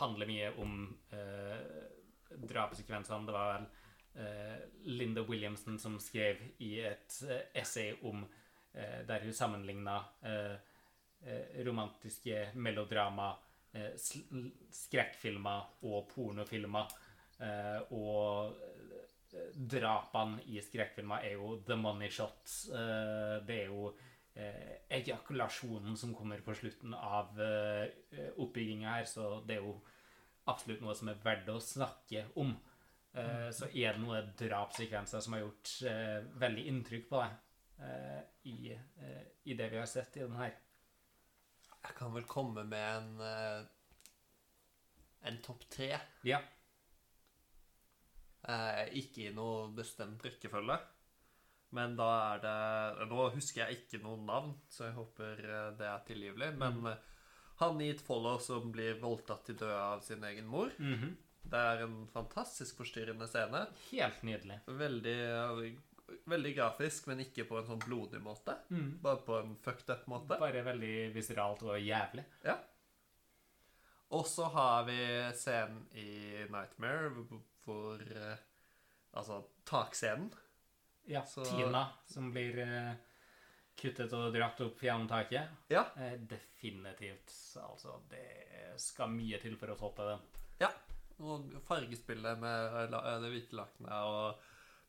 handler mye om eh, drapssekvensene. Det var vel eh, Linda Williamson som skrev i et eh, essay om eh, der hun sammenligna eh, eh, romantiske melodrama, skrekkfilmer og pornofilmer. Og drapene i skrekkfilmer er jo the money shot. Eh, det er jo eh, ejakulasjonen som kommer på slutten av eh, oppbygginga her, så det er jo absolutt noe som er verdt å snakke om. Så er det noen drapssekvenser som har gjort veldig inntrykk på deg i, i det vi har sett i den her. Jeg kan vel komme med en en topp tre. Ja. Eh, ikke i noe bestemt rekkefølge. Men da er det Nå husker jeg ikke noen navn, så jeg håper eh, det er tilgivelig. Men mm. han i et Follow som blir voldtatt til døde av sin egen mor. Mhm. Det er en fantastisk forstyrrende scene. Helt nydelig. Veldig, eh, veldig grafisk, men ikke på en sånn blodig måte. Bare på en fucked up måte. Bare veldig viseralt og jævlig. Ja. Og så har vi scenen i Nightmare hvor eh, Altså takscenen. Ja, Så- Tina som blir eh, kuttet og dratt opp gjennom taket. Ja. Eh, definitivt. Altså, det skal mye til for å toppe den. ja. Og fargespillet med eh, la- det hvite lakenet og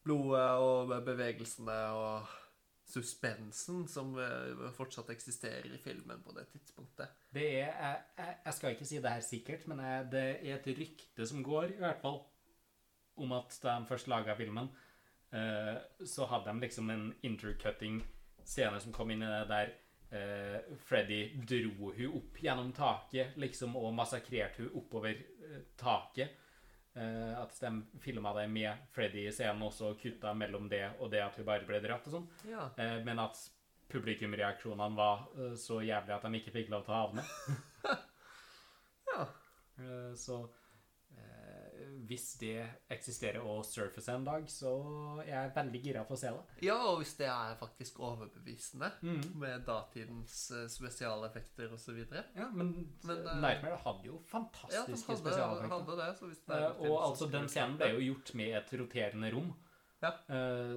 blodet og bevegelsene og suspensen som eh, fortsatt eksisterer i filmen på det tidspunktet. Det er, jeg, jeg, jeg skal ikke si det her sikkert, men jeg, det er et rykte som går, i hvert fall, om at da de først laga filmen, eh, så hadde de liksom en intercutting scene som kom inn i det der eh, Freddy dro hun opp gjennom taket, liksom, og massakrerte hun oppover eh, taket. At de filma det med Freddy i scenen også, og kutta mellom det og det at hun bare ble dratt og sånn. Ja. Men at publikumreaksjonene var så jævlig at de ikke fikk lov til å havne. ja. Så hvis det eksisterer og surface en dag, så er jeg veldig gira på å se det. Ja, og hvis det er faktisk overbevisende Mm. med datidens eh, spesialeffekter osv. Ja, men, Men, uh, Nightmare hadde jo Ja, fantastiske hadde, spesialeffekter. hadde det. Så hvis det er Eh, og altså, den scenen ble jo gjort med et roterende rom. Ja.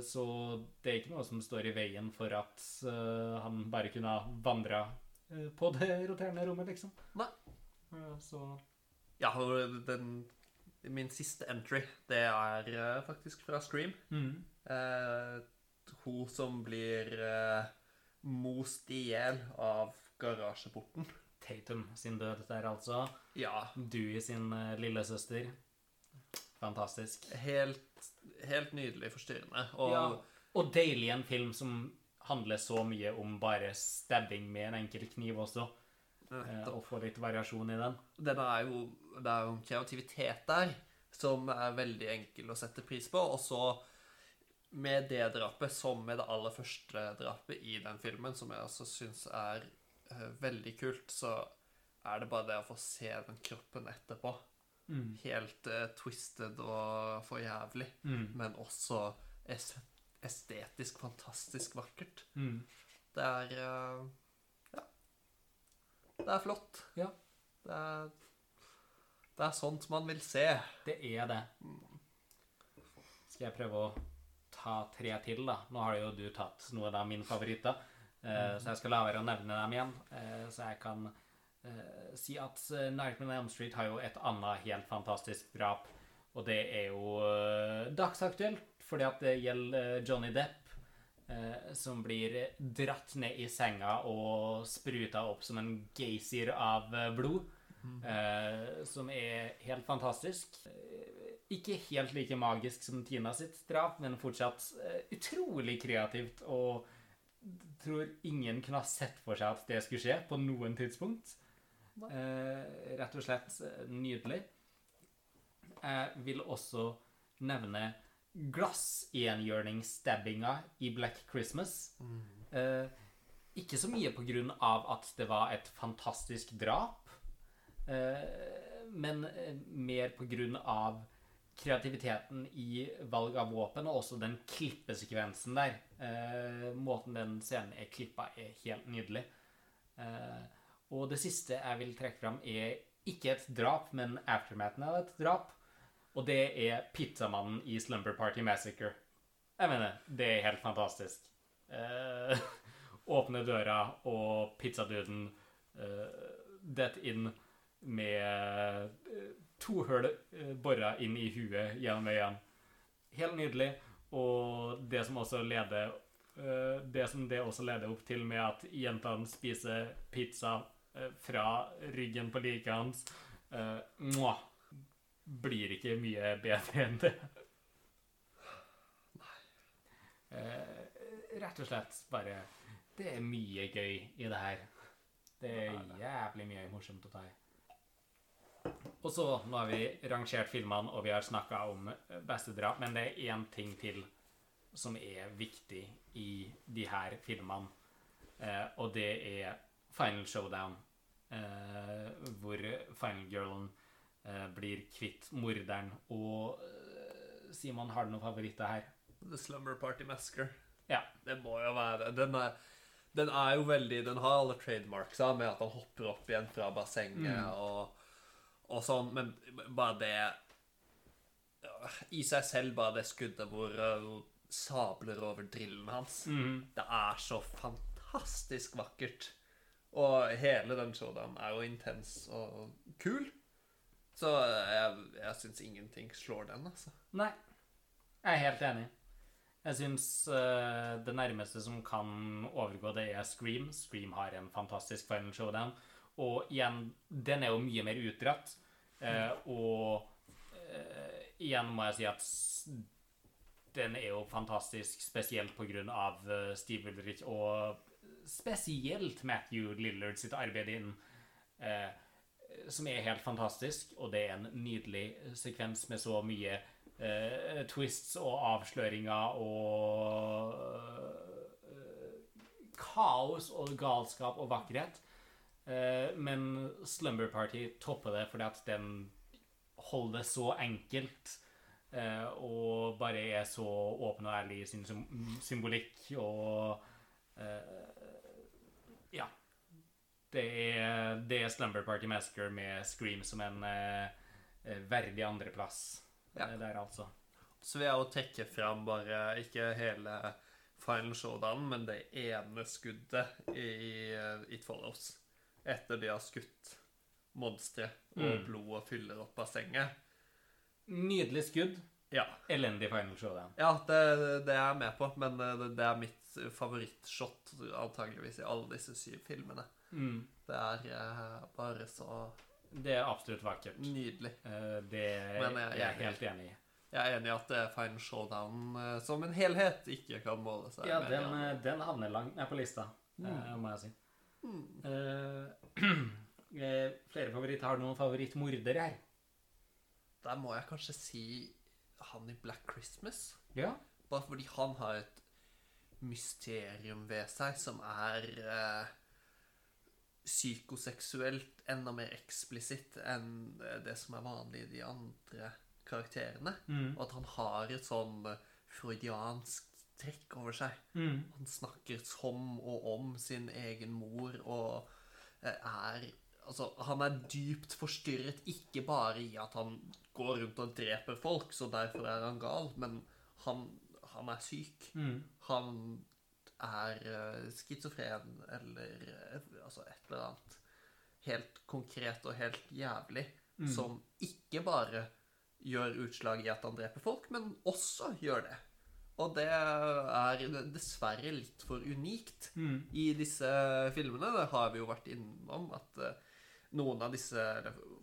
Så det er ikke noe som står i veien for at han bare kunne ha vandra på det roterende rommet, liksom. Nei. Så Ja, den, min siste entry, det er eh, faktisk fra Scream. mm. Eh, hun som blir eh, most i hjel av garasjeporten. Tatum sin død der, altså. Ja, Dewey sin uh, lillesøster. Fantastisk. helt, helt nydelig forstyrrende. Og Ja, og deilig en film som handler så mye om bare stabbing med en enkel kniv også. Eh, og få litt variasjon i den. den er jo, det er jo en kreativitet der som er veldig enkel å sette pris på. Og så med det drapet, som med det aller første drapet i den filmen, som jeg også syns er uh, veldig kult, så er det bare det å få se den kroppen etterpå. Mm. Helt uh, twisted og for jævlig, Mm. men også est estetisk fantastisk vakkert. Mm. Det er Ja. Det er flott. Ja. Det er, det er sånt man vil se. Det er det. Skal jeg prøve å ta tre til, da? Nå har jo du tatt noen av mine favoritter, eh, så jeg skal la være å nevne dem igjen. Eh, så jeg kan eh, si at Nightmare on Elm Street har jo et annet helt fantastisk drap, og det er jo dagsaktuelt, fordi at det gjelder Johnny Depp. Eh, Som blir dratt ned i senga og spruta opp som en geysir av blod. blod. Eh, som er helt fantastisk. Eh, ikke helt like magisk som Tina sitt drap, men fortsatt eh, utrolig kreativt. Og tror ingen kunne ha sett for seg at det skulle skje på noen tidspunkt. Eh, rett og slett eh, nydelig. Jeg vil også nevne glassenhjørningsstabbinga i Black Christmas. Eh, ikke så mye på grunn av at det var et fantastisk drap, eh, men eh, mer på grunn av kreativiteten i valg av våpen, og også den klippesekvensen der. Eh, måten den scenen er klippa, er helt nydelig. Eh, og det siste jeg vil trekke fram, er ikke et drap, men aftermathen av et drap. Og det er pizzamannen i Slumber Party Massacre. Jeg mener, det er helt fantastisk. Eh, åpne døra, og pizzaduden eh, detter inn med eh, to hull eh, bora inn i huet gjennom øynene. Helt nydelig. Og det som også leder eh, Det som det også leder opp til med at jentene spiser pizza eh, fra ryggen på liket hans mwah, blir ikke mye bedre enn det. Eh, rett og slett bare Det er mye gøy i det her. Det er jævlig mye morsomt å ta i. Og så, nå har vi rangert filmene, og vi har snakka om beste drap, men det er én ting til som er viktig i de her filmene, eh, og det er Final Showdown, eh, hvor Final Girlen eh, blir kvitt morderen. Og eh, Simon, har du noen favoritter her? The Slumber Party Masker. Ja. Det må jo være. Den er, den er jo veldig Den har alle trademarksa med at han hopper opp igjen fra bassenget Mm. og, og sånn, men bare det I seg selv, bare det skuddet hvor hun sabler over drillen hans mm. Det er så fantastisk vakkert. Og hele den showdown er jo intens og kul. Så jeg, jeg syns ingenting slår den, altså. Nei, jeg er helt enig. Jeg syns uh, det nærmeste som kan overgå det, er Scream. Scream har en fantastisk final showdown. Og igjen, den er jo mye mer utdratt. Uh, og uh, igjen må jeg si at den er jo fantastisk, spesielt av eh, Steve Ulrich og spesielt Matthew Lillard sitt arbeid innen eh, som er helt fantastisk, og det er en nydelig sekvens med så mye eh, twists og avsløringer og eh, kaos og galskap og vakkerhet. Eh, men Slumber Party topper det fordi at den holder det så enkelt eh, og bare er så åpen og ærlig i sin symbolikk og eh. Det er, det er Slumber Party Massacre med Scream som en eh, eh, verdig andreplass Ja. eh, der, altså. Så vil jeg jo trekke fram bare ikke hele Final Showdown, men det ene skuddet i eh, It Follows. Etter de har skutt monstre, og Mm. blodet fyller opp bassenget. Nydelig skudd. Ja, Elendig final showdown. ja det, det er jeg med på, men det, det er mitt favorittshot antageligvis i alle disse syv filmene. Mm. Det er eh, bare så Det er absolutt vakkert. nydelig. Eh, Det er jeg er jeg er helt enig i. Jeg er enig i at det er Final Showdown eh, som en helhet ikke kan måle seg Ja, med den, de andre. eh, den havner langt ned på lista, eh, må jeg si. Mm. Eh, eh, flere favoritter. Har du noen favorittmorder her? Der må jeg kanskje si han i Black Christmas. Ja. Bare fordi han har et mysterium ved seg som er eh, psykoseksuelt enda mer eksplisitt enn eh, det som er vanlig i de andre karakterene. Mm. Og at han har et sånn eh, freudiansk trekk over seg. Mm. Han snakker som og om sin egen mor og eh, er Altså, han er dypt forstyrret, ikke bare i at han går rundt og dreper folk, så derfor er han gal, men han, han er syk. Mm. Han er uh, schizofren eller eh, altså et eller annet helt konkret og helt jævlig, Mm. som ikke bare gjør utslag i at han dreper folk, men også gjør det. Og det er dessverre litt for unikt Mm. i disse filmene. Det har vi jo vært innom at eh, noen av disse,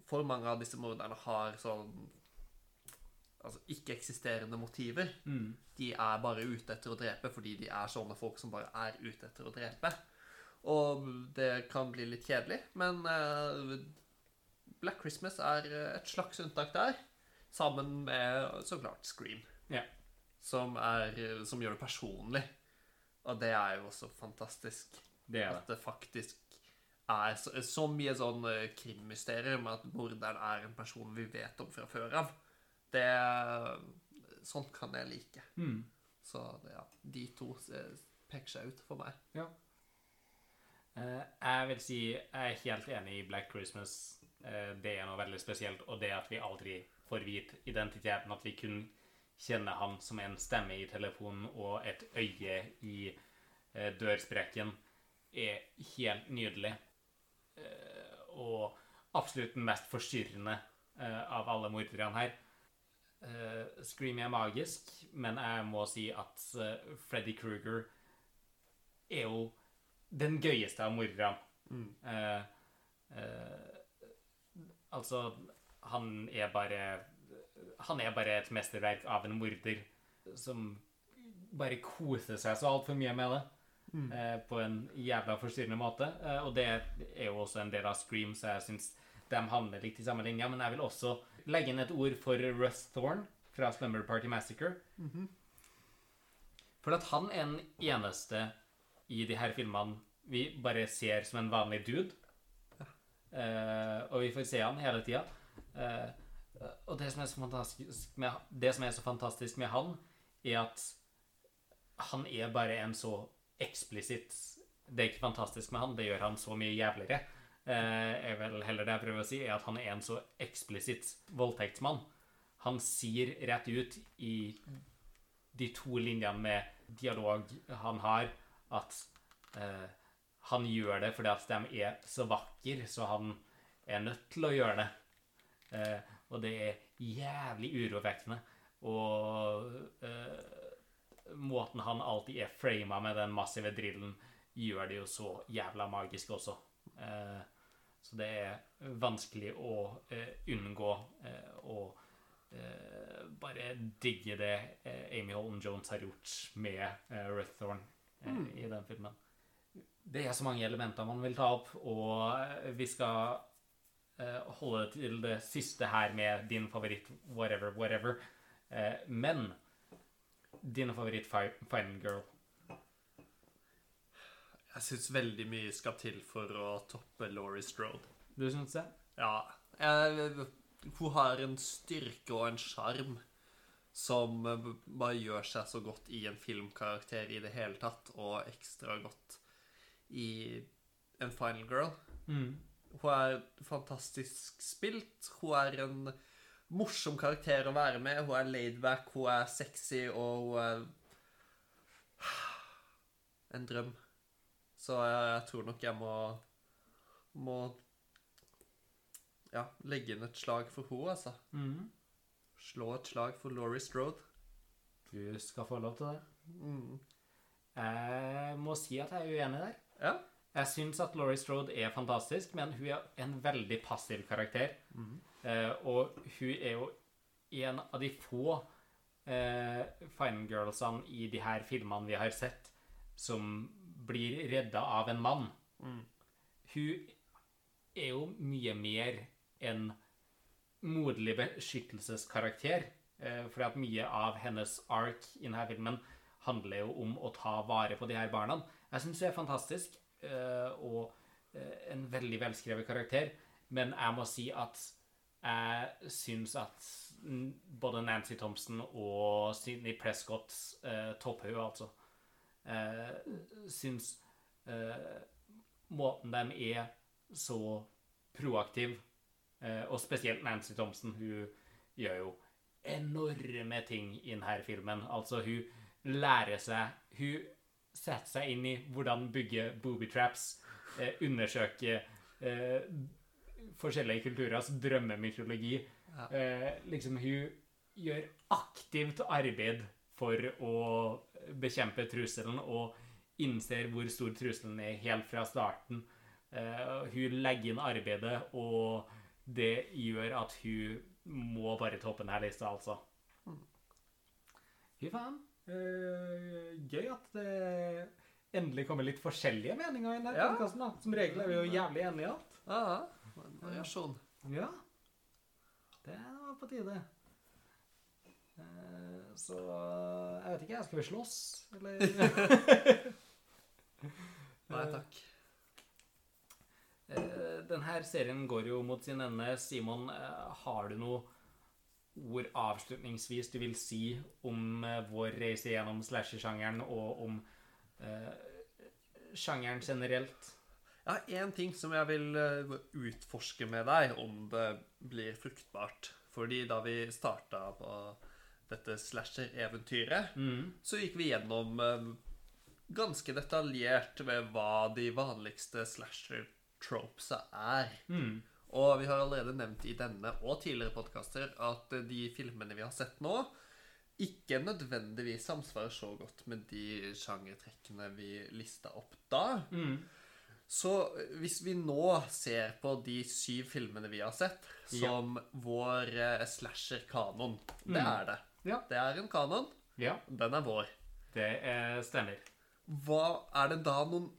for mange av disse morderne har sånn altså ikke-eksisterende motiver. Mm. De er bare ute etter å drepe fordi de er sånne folk som bare er ute etter å drepe. Og det kan bli litt kjedelig, men uh, Black Christmas er eh, et slags unntak der. Sammen med så klart Scream. Ja. Som, er, som gjør det personlig. Og det er jo også fantastisk. Det er At det. det faktisk er så, så mye sånn eh, krimmysterium at morderen er en person vi vet om fra før av. Det Sånt kan jeg like. Mm. Så ja, de to eh, peker seg ut for meg. Eh, jeg vil si jeg er helt enig i Black Christmas. Eh, det er noe veldig spesielt. Og det at vi aldri får vite identiteten, at vi kun kjenner han som en stemme i telefonen og et øye i dørsprekken, er helt nydelig. Og absolutt den mest forstyrrende av alle morderne her. Uh, Scream er magisk, men jeg må si at uh, Freddy Krueger er jo den gøyeste av morderne. Eh, Uh, altså, han er bare Han er bare et mesterverk av en morder som bare koser seg så altfor mye med det. Eh, på en jævla forstyrrende måte. Eh, og det er jo også en del av Scream, så jeg syns de havner litt i samme linja. Men jeg vil også legge inn et ord for Russ Thorne fra Slumber Party Massacre. For at han er den eneste i de her filmene vi bare ser som en vanlig dude. Eh, og vi får se han hele tida. Eh, og det som, er så fantastisk med, det som er så fantastisk med han, er at han er bare en så eksplisitt Det er ikke fantastisk med han, det gjør han så mye jævligere. Eh, er vel heller det jeg prøver å si, er at han er en så eksplisitt voldtektsmann. Han sier rett ut i de to linjene med dialog han har, at eh, han gjør det fordi at de er så vakre, så han er nødt til å gjøre det. Eh, og det er jævlig urovekkende. Og eh, måten han alltid er frama med den massive drillen, gjør det jo så jævla magisk også. Eh, så det er vanskelig å eh, unngå eh, å eh, bare digge det Amy Holden Jones har gjort med eh, Ruth Thorne eh, i den filmen. Det er så mange elementer man vil ta opp, og vi skal holde til det siste her med din favoritt whatever, whatever. Men din favoritt fi Final Girl. Jeg syns veldig mye skal til for å toppe Laurie Strode. Du syns det? Ja. Jeg, hun har en styrke og en sjarm som bare gjør seg så godt i en filmkarakter i det hele tatt, og ekstra godt i en Final Girl. Mm. Hun er fantastisk spilt. Hun er en morsom karakter å være med. Hun er laidback, hun er sexy, og hun er en drøm. Så jeg, jeg tror nok jeg må må ja, legge inn et slag for henne, altså. Mm. Slå et slag for Laurie Strode. Du skal få lov til det. Mm. Jeg må si at jeg er uenig der. Ja. Jeg syns at Laurie Strode er fantastisk, men hun er en veldig passiv karakter. Eh, og hun er jo en av de få eh, fine Girlsene i de her filmene vi har sett, som blir redda av en mann. Mm. Hun er jo mye mer en moderlig beskyttelseskarakter. For at mye av hennes ark i denne filmen handler jo om å ta vare på de her barna. Jeg syns hun er fantastisk eh, og eh, en veldig velskrevet karakter. Men jeg må si at jeg syns at både Nancy Thompson og Sidney Prescott eh, topper hun, altså. Eh, syns eh, måten de er så proaktiv, eh, og spesielt Nancy Thompson, hun gjør jo enorme ting i denne filmen. Altså, hun lærer seg Hun setter seg inn i hvordan bygge booby traps, eh, undersøke eh, forskjellige kulturers drømmemytologi. Ja. Eh, liksom, hun gjør aktivt arbeid for å bekjempe trusselen, og innser hvor stor trusselen er helt fra starten. Uh, hun legger inn arbeidet, og det gjør at hun må bare toppe denne lista, altså. Fy faen. Uh, gøy at det endelig kommer litt forskjellige meninger i denne Ja. podcasten, da. Som regel er vi jo jævlig enige i alt. Ja, variasjon. Ja. Det var på tide. Eh, Så jeg vet ikke. Skal vi slåss, eller? Nei takk. Eh, Denne serien går jo mot sin ende. Simon, eh, har du noe ord avslutningsvis du vil si om eh, vår reise gjennom slasher-sjangeren, og om eh, sjangeren generelt? Ja, én ting som jeg vil eh, utforske med deg, om det blir fruktbart. Fordi da vi starta på dette slasher-eventyret, Mm. så gikk vi gjennom eh, ganske detaljert med hva de vanligste slasher-tropesa er. Mm. Og vi har allerede nevnt i denne og tidligere podkaster at eh, de filmene vi har sett nå, ikke nødvendigvis samsvarer så godt med de sjangertrekkene vi lista opp da. Mm. Så eh, hvis vi nå ser på de syv filmene vi har sett, som vår eh, slasher-kanon Det Mm. er det. Ja. Det er en kanon. Ja, Den er vår. det er stemmer. Hva er det da noen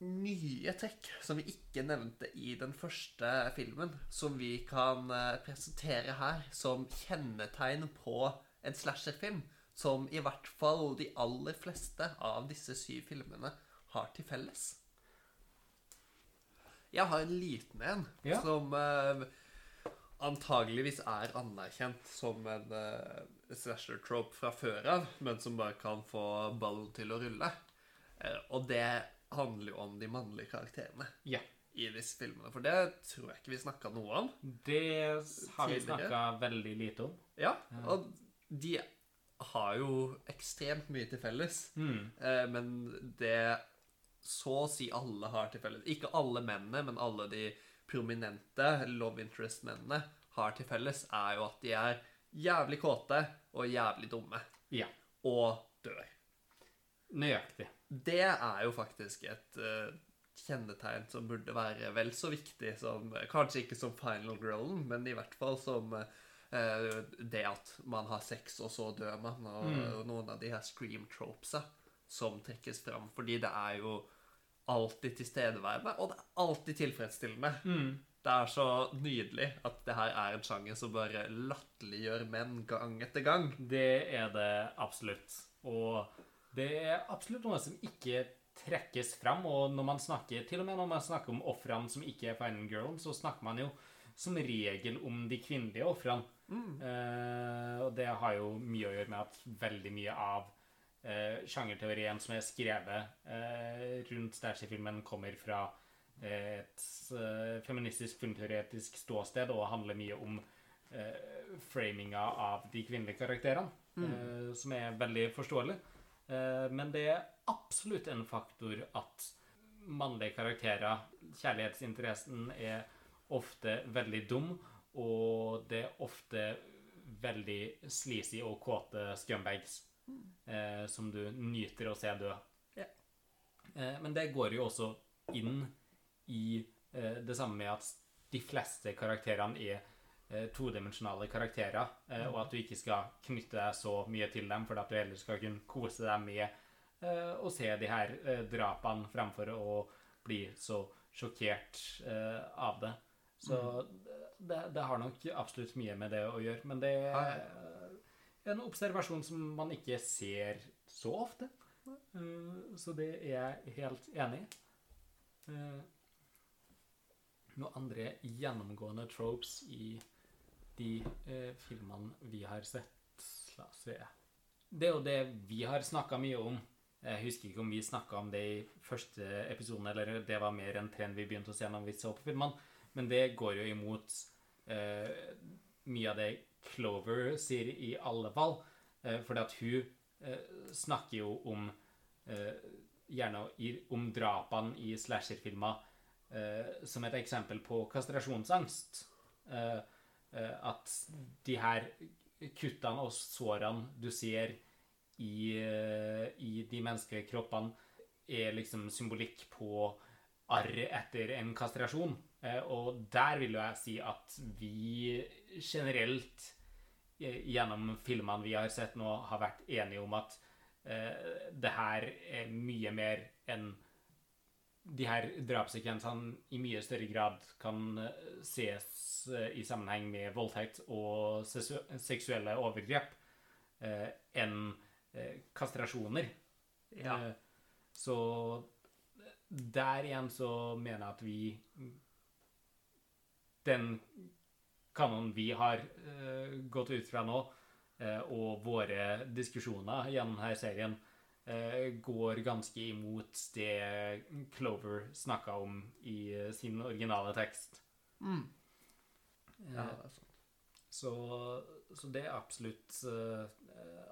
nye trekk som vi ikke nevnte i den første filmen, som vi kan eh, presentere her som kjennetegn på en slasherfilm, som i hvert fall de aller fleste av disse syv filmene har til felles? Jeg har en liten en Ja. som eh, antageligvis er anerkjent som en uh, slasher-trope fra før av, men som bare kan få ballen til å rulle. Uh, og det handler jo om de mannlige karakterene Ja. i disse filmene. For det tror jeg ikke vi snakka noe om. Det har vi snakka veldig lite om. Ja, Og de har jo ekstremt mye til felles. Mm. uh, men det så å si alle har til felles Ikke alle mennene, men alle de prominente love interest-mennene har til felles, er jo at de er jævlig kåte og jævlig dumme. Ja. Og dør. Nøyaktig. Det er jo faktisk et uh, kjennetegn som burde være vel så viktig som Kanskje ikke som final girlen, men i hvert fall som uh, det at man har sex, og så dør man, og, og noen av de her scream tropesa som trekkes fram. Fordi det er jo alltid tilstedeværende, og det er alltid tilfredsstillende. Det er så nydelig at det her er en sjanger som bare latterliggjør menn gang etter gang. Det er det absolutt. Og det er absolutt noe som ikke trekkes fram. Og når man snakker, til og med når man snakker om ofrene som ikke er Final Girl, så snakker man jo som regel om de kvinnelige ofrene. Eh, og det har jo mye å gjøre med at veldig mye av eh, sjangerteorien som er skrevet eh, rundt Stæsji-filmen, kommer fra eh, et eh, feministisk filmteoretisk ståsted og handler mye om eh, framinga av de kvinnelige karakterene, eh, som er veldig forståelig. Eh, men det er absolutt en faktor at mannlige karakterer, kjærlighetsinteressen, er ofte veldig dum, og det er ofte veldig sleazy og kåte scumbags eh, som du nyter å se dø. Ja. Eh, men det går jo også inn i eh, det samme med at de fleste karakterene er eh, todimensjonale karakterer, eh, og at du ikke skal knytte deg så mye til dem, for at du heller skal kunne kose deg med eh, å se de her drapene fremfor å bli så sjokkert eh, av det. Så det, det har nok absolutt mye med det å gjøre, men det Ja, er en observasjon som man ikke ser så ofte. Eh, Så det er jeg helt enig i. Eh, Noen andre gjennomgående tropes i de eh, filmene vi har sett La oss se. Det er jo det vi har snakka mye om. Jeg husker ikke om vi snakka om det i første episoden, eller det var mer en trend vi begynte å se når vi så på filmene, men det går jo imot mye av det Clover sier i alle fall. Eh, fordi at hun eh, snakker jo om eh, Gjerne om drapene i slasherfilmer eh, som et eksempel på kastrasjonsangst. At de her kuttene og sårene du ser i, i de menneskelige kroppene, er liksom symbolikk på arr etter en kastrasjon. Og der vil jo jeg si at vi generelt gjennom filmene vi har sett nå, har vært enige om at eh, det her er mye mer enn de her drapssekvensene i mye større grad kan eh, ses eh, i sammenheng med voldtekt og seksuelle overgrep eh, enn eh, kastrasjoner. Ja. Eh, så der igjen så mener jeg at vi Den kanonen vi har uh, gått ut fra nå, uh, og våre diskusjoner gjennom denne serien, uh, går ganske imot det Clover snakka om i sin originale tekst. Mm. Ja, det er sant. så, så det er absolutt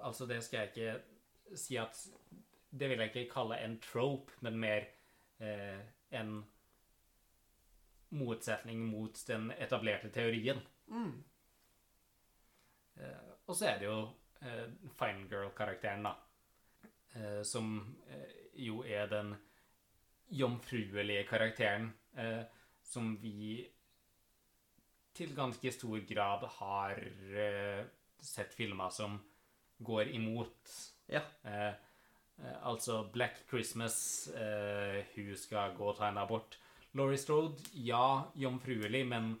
Altså, det skal jeg ikke si at Det vil jeg ikke kalle en trope, men mer en motsetning mot den etablerte teorien. Mm. Eh, og så er det jo eh, Fine Girl-karakteren, da. Eh, som eh, jo er den jomfruelige karakteren eh, som vi til ganske stor grad har eh, sett filmer som går imot. Ja. Altså Black Christmas, eh, hun skal gå og ta en abort. Laurie Strode, ja, jomfruelig, men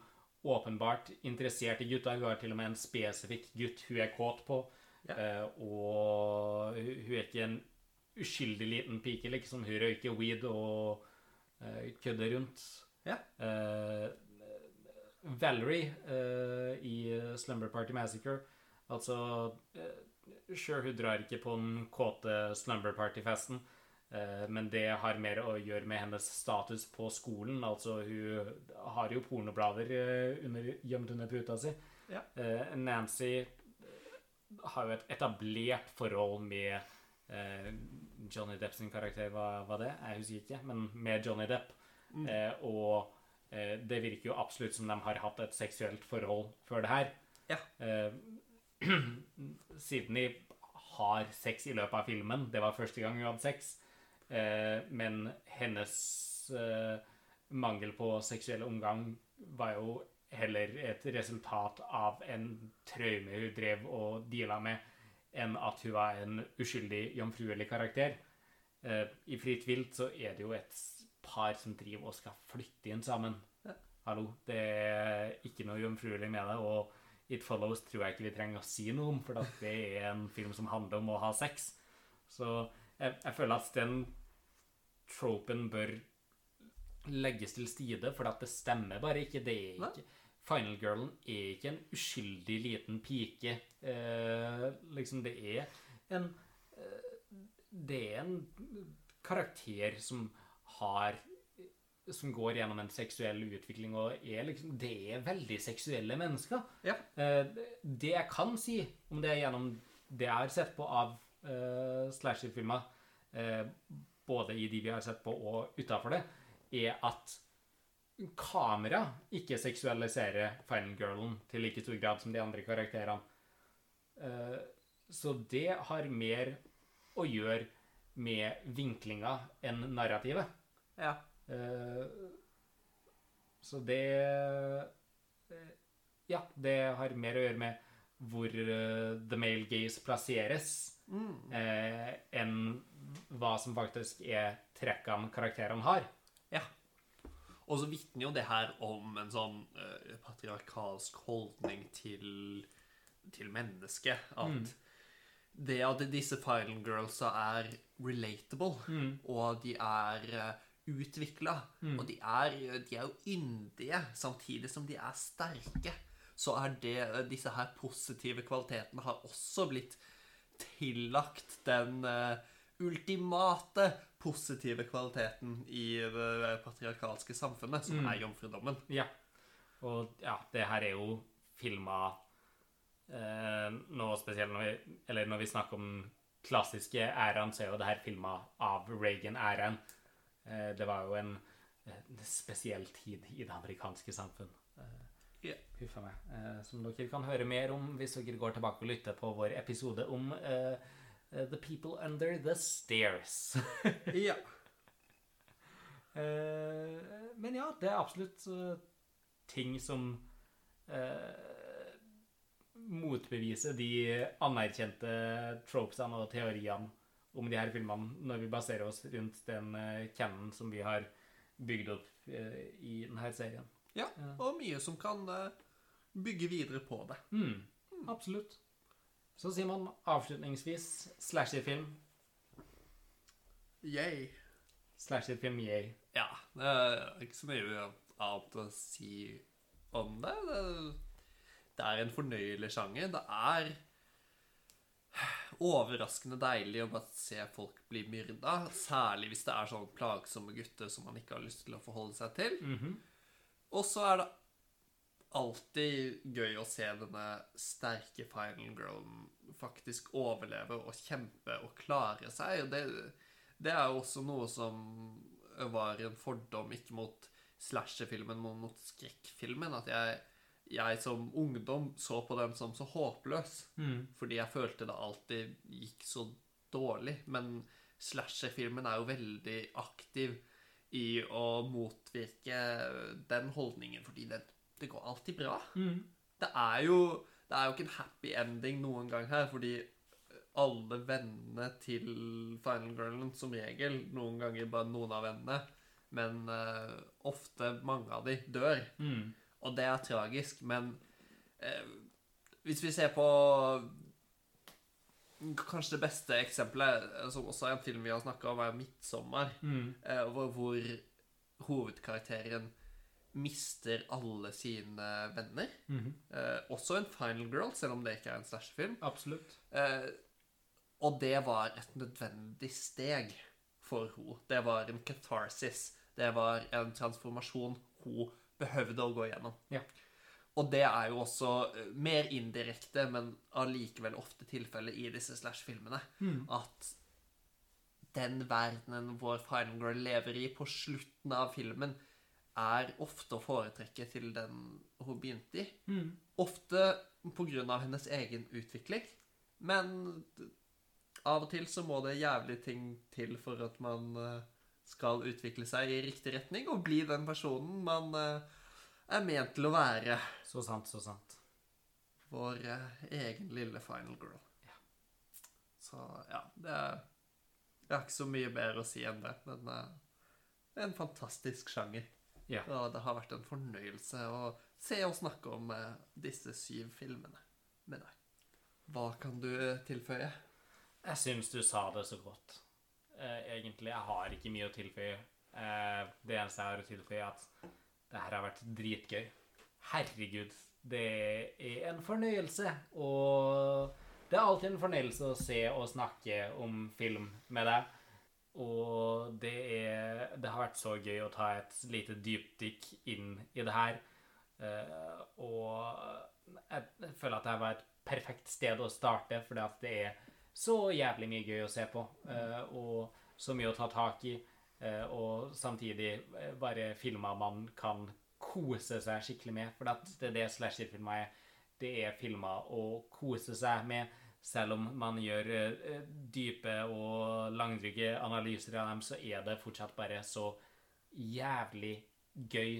åpenbart interessert i gutta. Hun har til og med en spesifikk gutt hun er kåt på. Ja. Eh, og hun er ikke en uskyldig liten pike, liksom. Hun røyker weed og eh, kødder rundt. Ja. Eh, Valerie i Slumber Party Massacre Altså uh, Sure, hun drar ikke på den kåte Slumber Party-festen, men det har mer å gjøre med hennes status på skolen. Altså, hun har jo pornoblader eh, under, gjemt under puta si. Ja. Eh, Nancy har jo et etablert forhold med eh, Johnny Depp sin karakter, hva var det? Jeg husker ikke, men med Johnny Depp. Mm. Eh, og eh, det virker jo absolutt som de har hatt et seksuelt forhold før det her. Ja. Siden de har sex i løpet av filmen. Det var første gang hun hadde sex. Eh, men hennes eh, mangel på seksuell omgang var jo heller et resultat av en traume hun drev og deala med, enn at hun var en uskyldig jomfruelig karakter. Eh, I Fritt vilt så er det jo et par som driver og skal flytte inn sammen. Ja. hallo, det er ikke noe jomfruelig med det. Og It Follows tror jeg ikke vi trenger å si noe om, for det er en film som handler om å ha sex. Så jeg, jeg føler at den tropen bør legges til side, for at det stemmer bare ikke. Det er ikke Final Girlen er ikke en uskyldig liten pike. Eh, liksom, det er en eh, Det er en karakter som har Som går gjennom en seksuell utvikling, og er liksom Det er veldig seksuelle mennesker. Ja. Eh, det jeg kan si om det gjennom det jeg har sett på av uh, slasher-filmer, både i de vi har sett på og utafor det, er at kamera ikke seksualiserer Final Girlen til like stor grad som de andre karakterene. Eh, så det har mer å gjøre med vinklinga enn narrativet. Ja. Eh, så det eh, Ja, det har mer å gjøre med hvor the male gaze plasseres, Mm. eh, enn hva som faktisk er trekkene karakterene har. ja. Og så vitner jo det her om en sånn uh, patriarkalsk holdning til, til mennesket. At Mm. det at disse Final Girlsa er relatable, Mm. og de er uh, utvikla, Mm. og de er, de er jo yndige samtidig som de er sterke, så er det disse her positive kvalitetene har også blitt tillagt den eh, ultimate positive kvaliteten i det patriarkalske samfunnet, som Mm. er jomfrudommen. Ja. Og ja, det her er jo filma eh, nå spesielt når vi, eller når vi snakker om klassiske æraen, så er jo det her filma av Reagan-æraen. Eh, det var jo en, en spesiell tid i det amerikanske samfunn. Eh, Ja. Huff a meg. Eh, som dere kan høre mer om hvis dere går tilbake og lytter på vår episode om eh, The People Under The Stairs. ja. Eh, men ja, det er absolutt eh, ting som eh, motbeviser de anerkjente tropesene og teoriene om de her filmene når vi baserer oss rundt den uh, canon som vi har bygd opp eh, i denne serien. ja. Og mye som kan eh, bygge videre på det. Mm, absolutt. Så sier man avslutningsvis slasherfilm. Yay. Slasherfilm, yay. Ja, det er ikke så mye annet å si om det. Det, det er en fornøyelig sjanger. Det er overraskende deilig å bare se folk bli myrda. Særlig hvis det er sånne plagsomme gutter som man ikke har lyst til å forholde seg til. Mhm. Og så er det alltid gøy å se denne sterke final girlen faktisk overleve og kjempe og klare seg. Og det, det er jo også noe som var en fordom ikke mot slasherfilmen, men mot skrekkfilmen. At jeg, jeg som ungdom så på den som så håpløs. Mm. Fordi jeg følte det alltid gikk så dårlig. Men slasherfilmen er jo veldig aktiv i å motvirke den holdningen, fordi det, det går alltid bra. Mm. Det er, jo, det er jo ikke en happy ending noen gang her, fordi alle vennene til Final Girlen som regel, noen ganger bare noen av vennene, men uh, ofte mange av de dør. Mm. Og det er tragisk, men uh, hvis vi ser på Kanskje det beste eksempelet, eh, som også er en film vi har snakka om, er 'Midtsommer', Mm. uh, hvor, hvor hovedkarakteren mister alle sine venner. Mhm. Eh, også en Final Girl, selv om det ikke er en slasherfilm. Absolutt. Eh, og det var et nødvendig steg for henne. Det var en catharsis. Det var en transformasjon hun behøvde å gå gjennom. Ja. Og det er jo også eh, mer indirekte, men allikevel ofte tilfellet i disse slash-filmene. Mm. At den verdenen vår Final Girl lever i på slutten av filmen, er ofte å foretrekke til den hun begynte i. Mm. Ofte av hennes egen utvikling. Men av og til så må det jævlige ting til for at man eh, skal utvikle seg i riktig retning og bli den personen man eh, er ment til å være. Så sant, så sant. Vår eh, egen lille final girl. Så ja, det er Jeg har ikke så mye bedre å si enn det, men det er en fantastisk sjanger. Ja. Og det har vært en fornøyelse å se og snakke om eh, disse syv filmene med deg. Hva kan du eh, tilføye? Jeg syns du sa det så godt. Eh, egentlig. Jeg har ikke mye å tilføye. Eh, det eneste jeg har å tilføye, er at det her har vært dritgøy. Herregud, det er en fornøyelse. Og det er alltid en fornøyelse å se og snakke om film med deg. Og det, er, det har vært så gøy å ta et lite dypdykk inn i det her. Eh, og jeg, føler at det var et perfekt sted å starte, fordi at det er så jævlig mye gøy å se på. eh, og så mye å ta tak i. eh, og samtidig bare filmer man kan kose seg skikkelig med. For det er det slasherfilmer er. Det er filmer å kose seg med. Selv om man gjør eh, dype og langdryge analyser av dem, så er det fortsatt bare så jævlig gøy.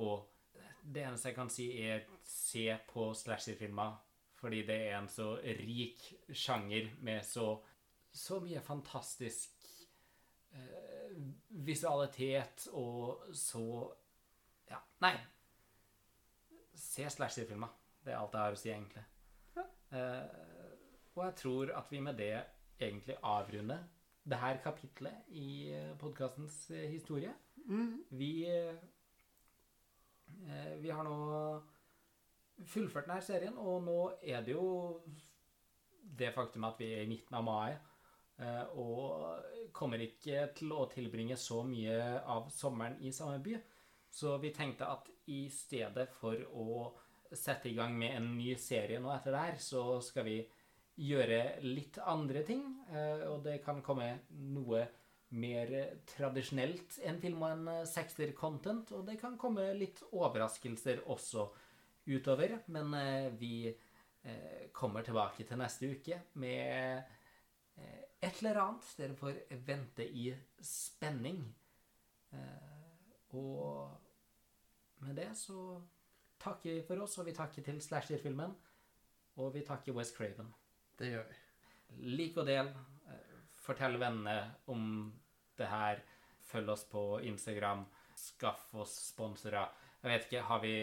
Og det eneste jeg kan si, er se på slasherfilmer. Fordi det er en så rik sjanger med så, så mye fantastisk eh, visualitet og så Ja, nei. Se slasherfilmer. Det er alt jeg har å si, egentlig. Ja. Eh, og jeg tror at vi med det egentlig avrunder det her kapitlet i podkastens historie. Vi eh, Vi har nå fullført denne serien, og nå er det jo det faktum at vi er i midten av mai, eh, og kommer ikke til å tilbringe så mye av sommeren i samme by. Så vi tenkte at i stedet for å sette i gang med en ny serie nå etter det her, så skal vi gjøre litt andre ting. eh, Og det kan komme noe mer tradisjonelt enn film og en eh, Sexter-content. Og det kan komme litt overraskelser også utover. Men eh, vi kommer tilbake til neste uke med et eller annet. Dere får vente i spenning. Og med det så takker vi for oss, og vi takker til slasher-filmen. Og vi takker West Craven. Det gjør vi. Lik og del. Fortell vennene om det her. Følg oss på Instagram. Skaff oss sponsorer. Jeg vet ikke, har vi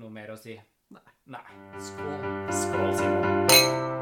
noe mer å si? Nei. Nei. Skål. Skål, Simen.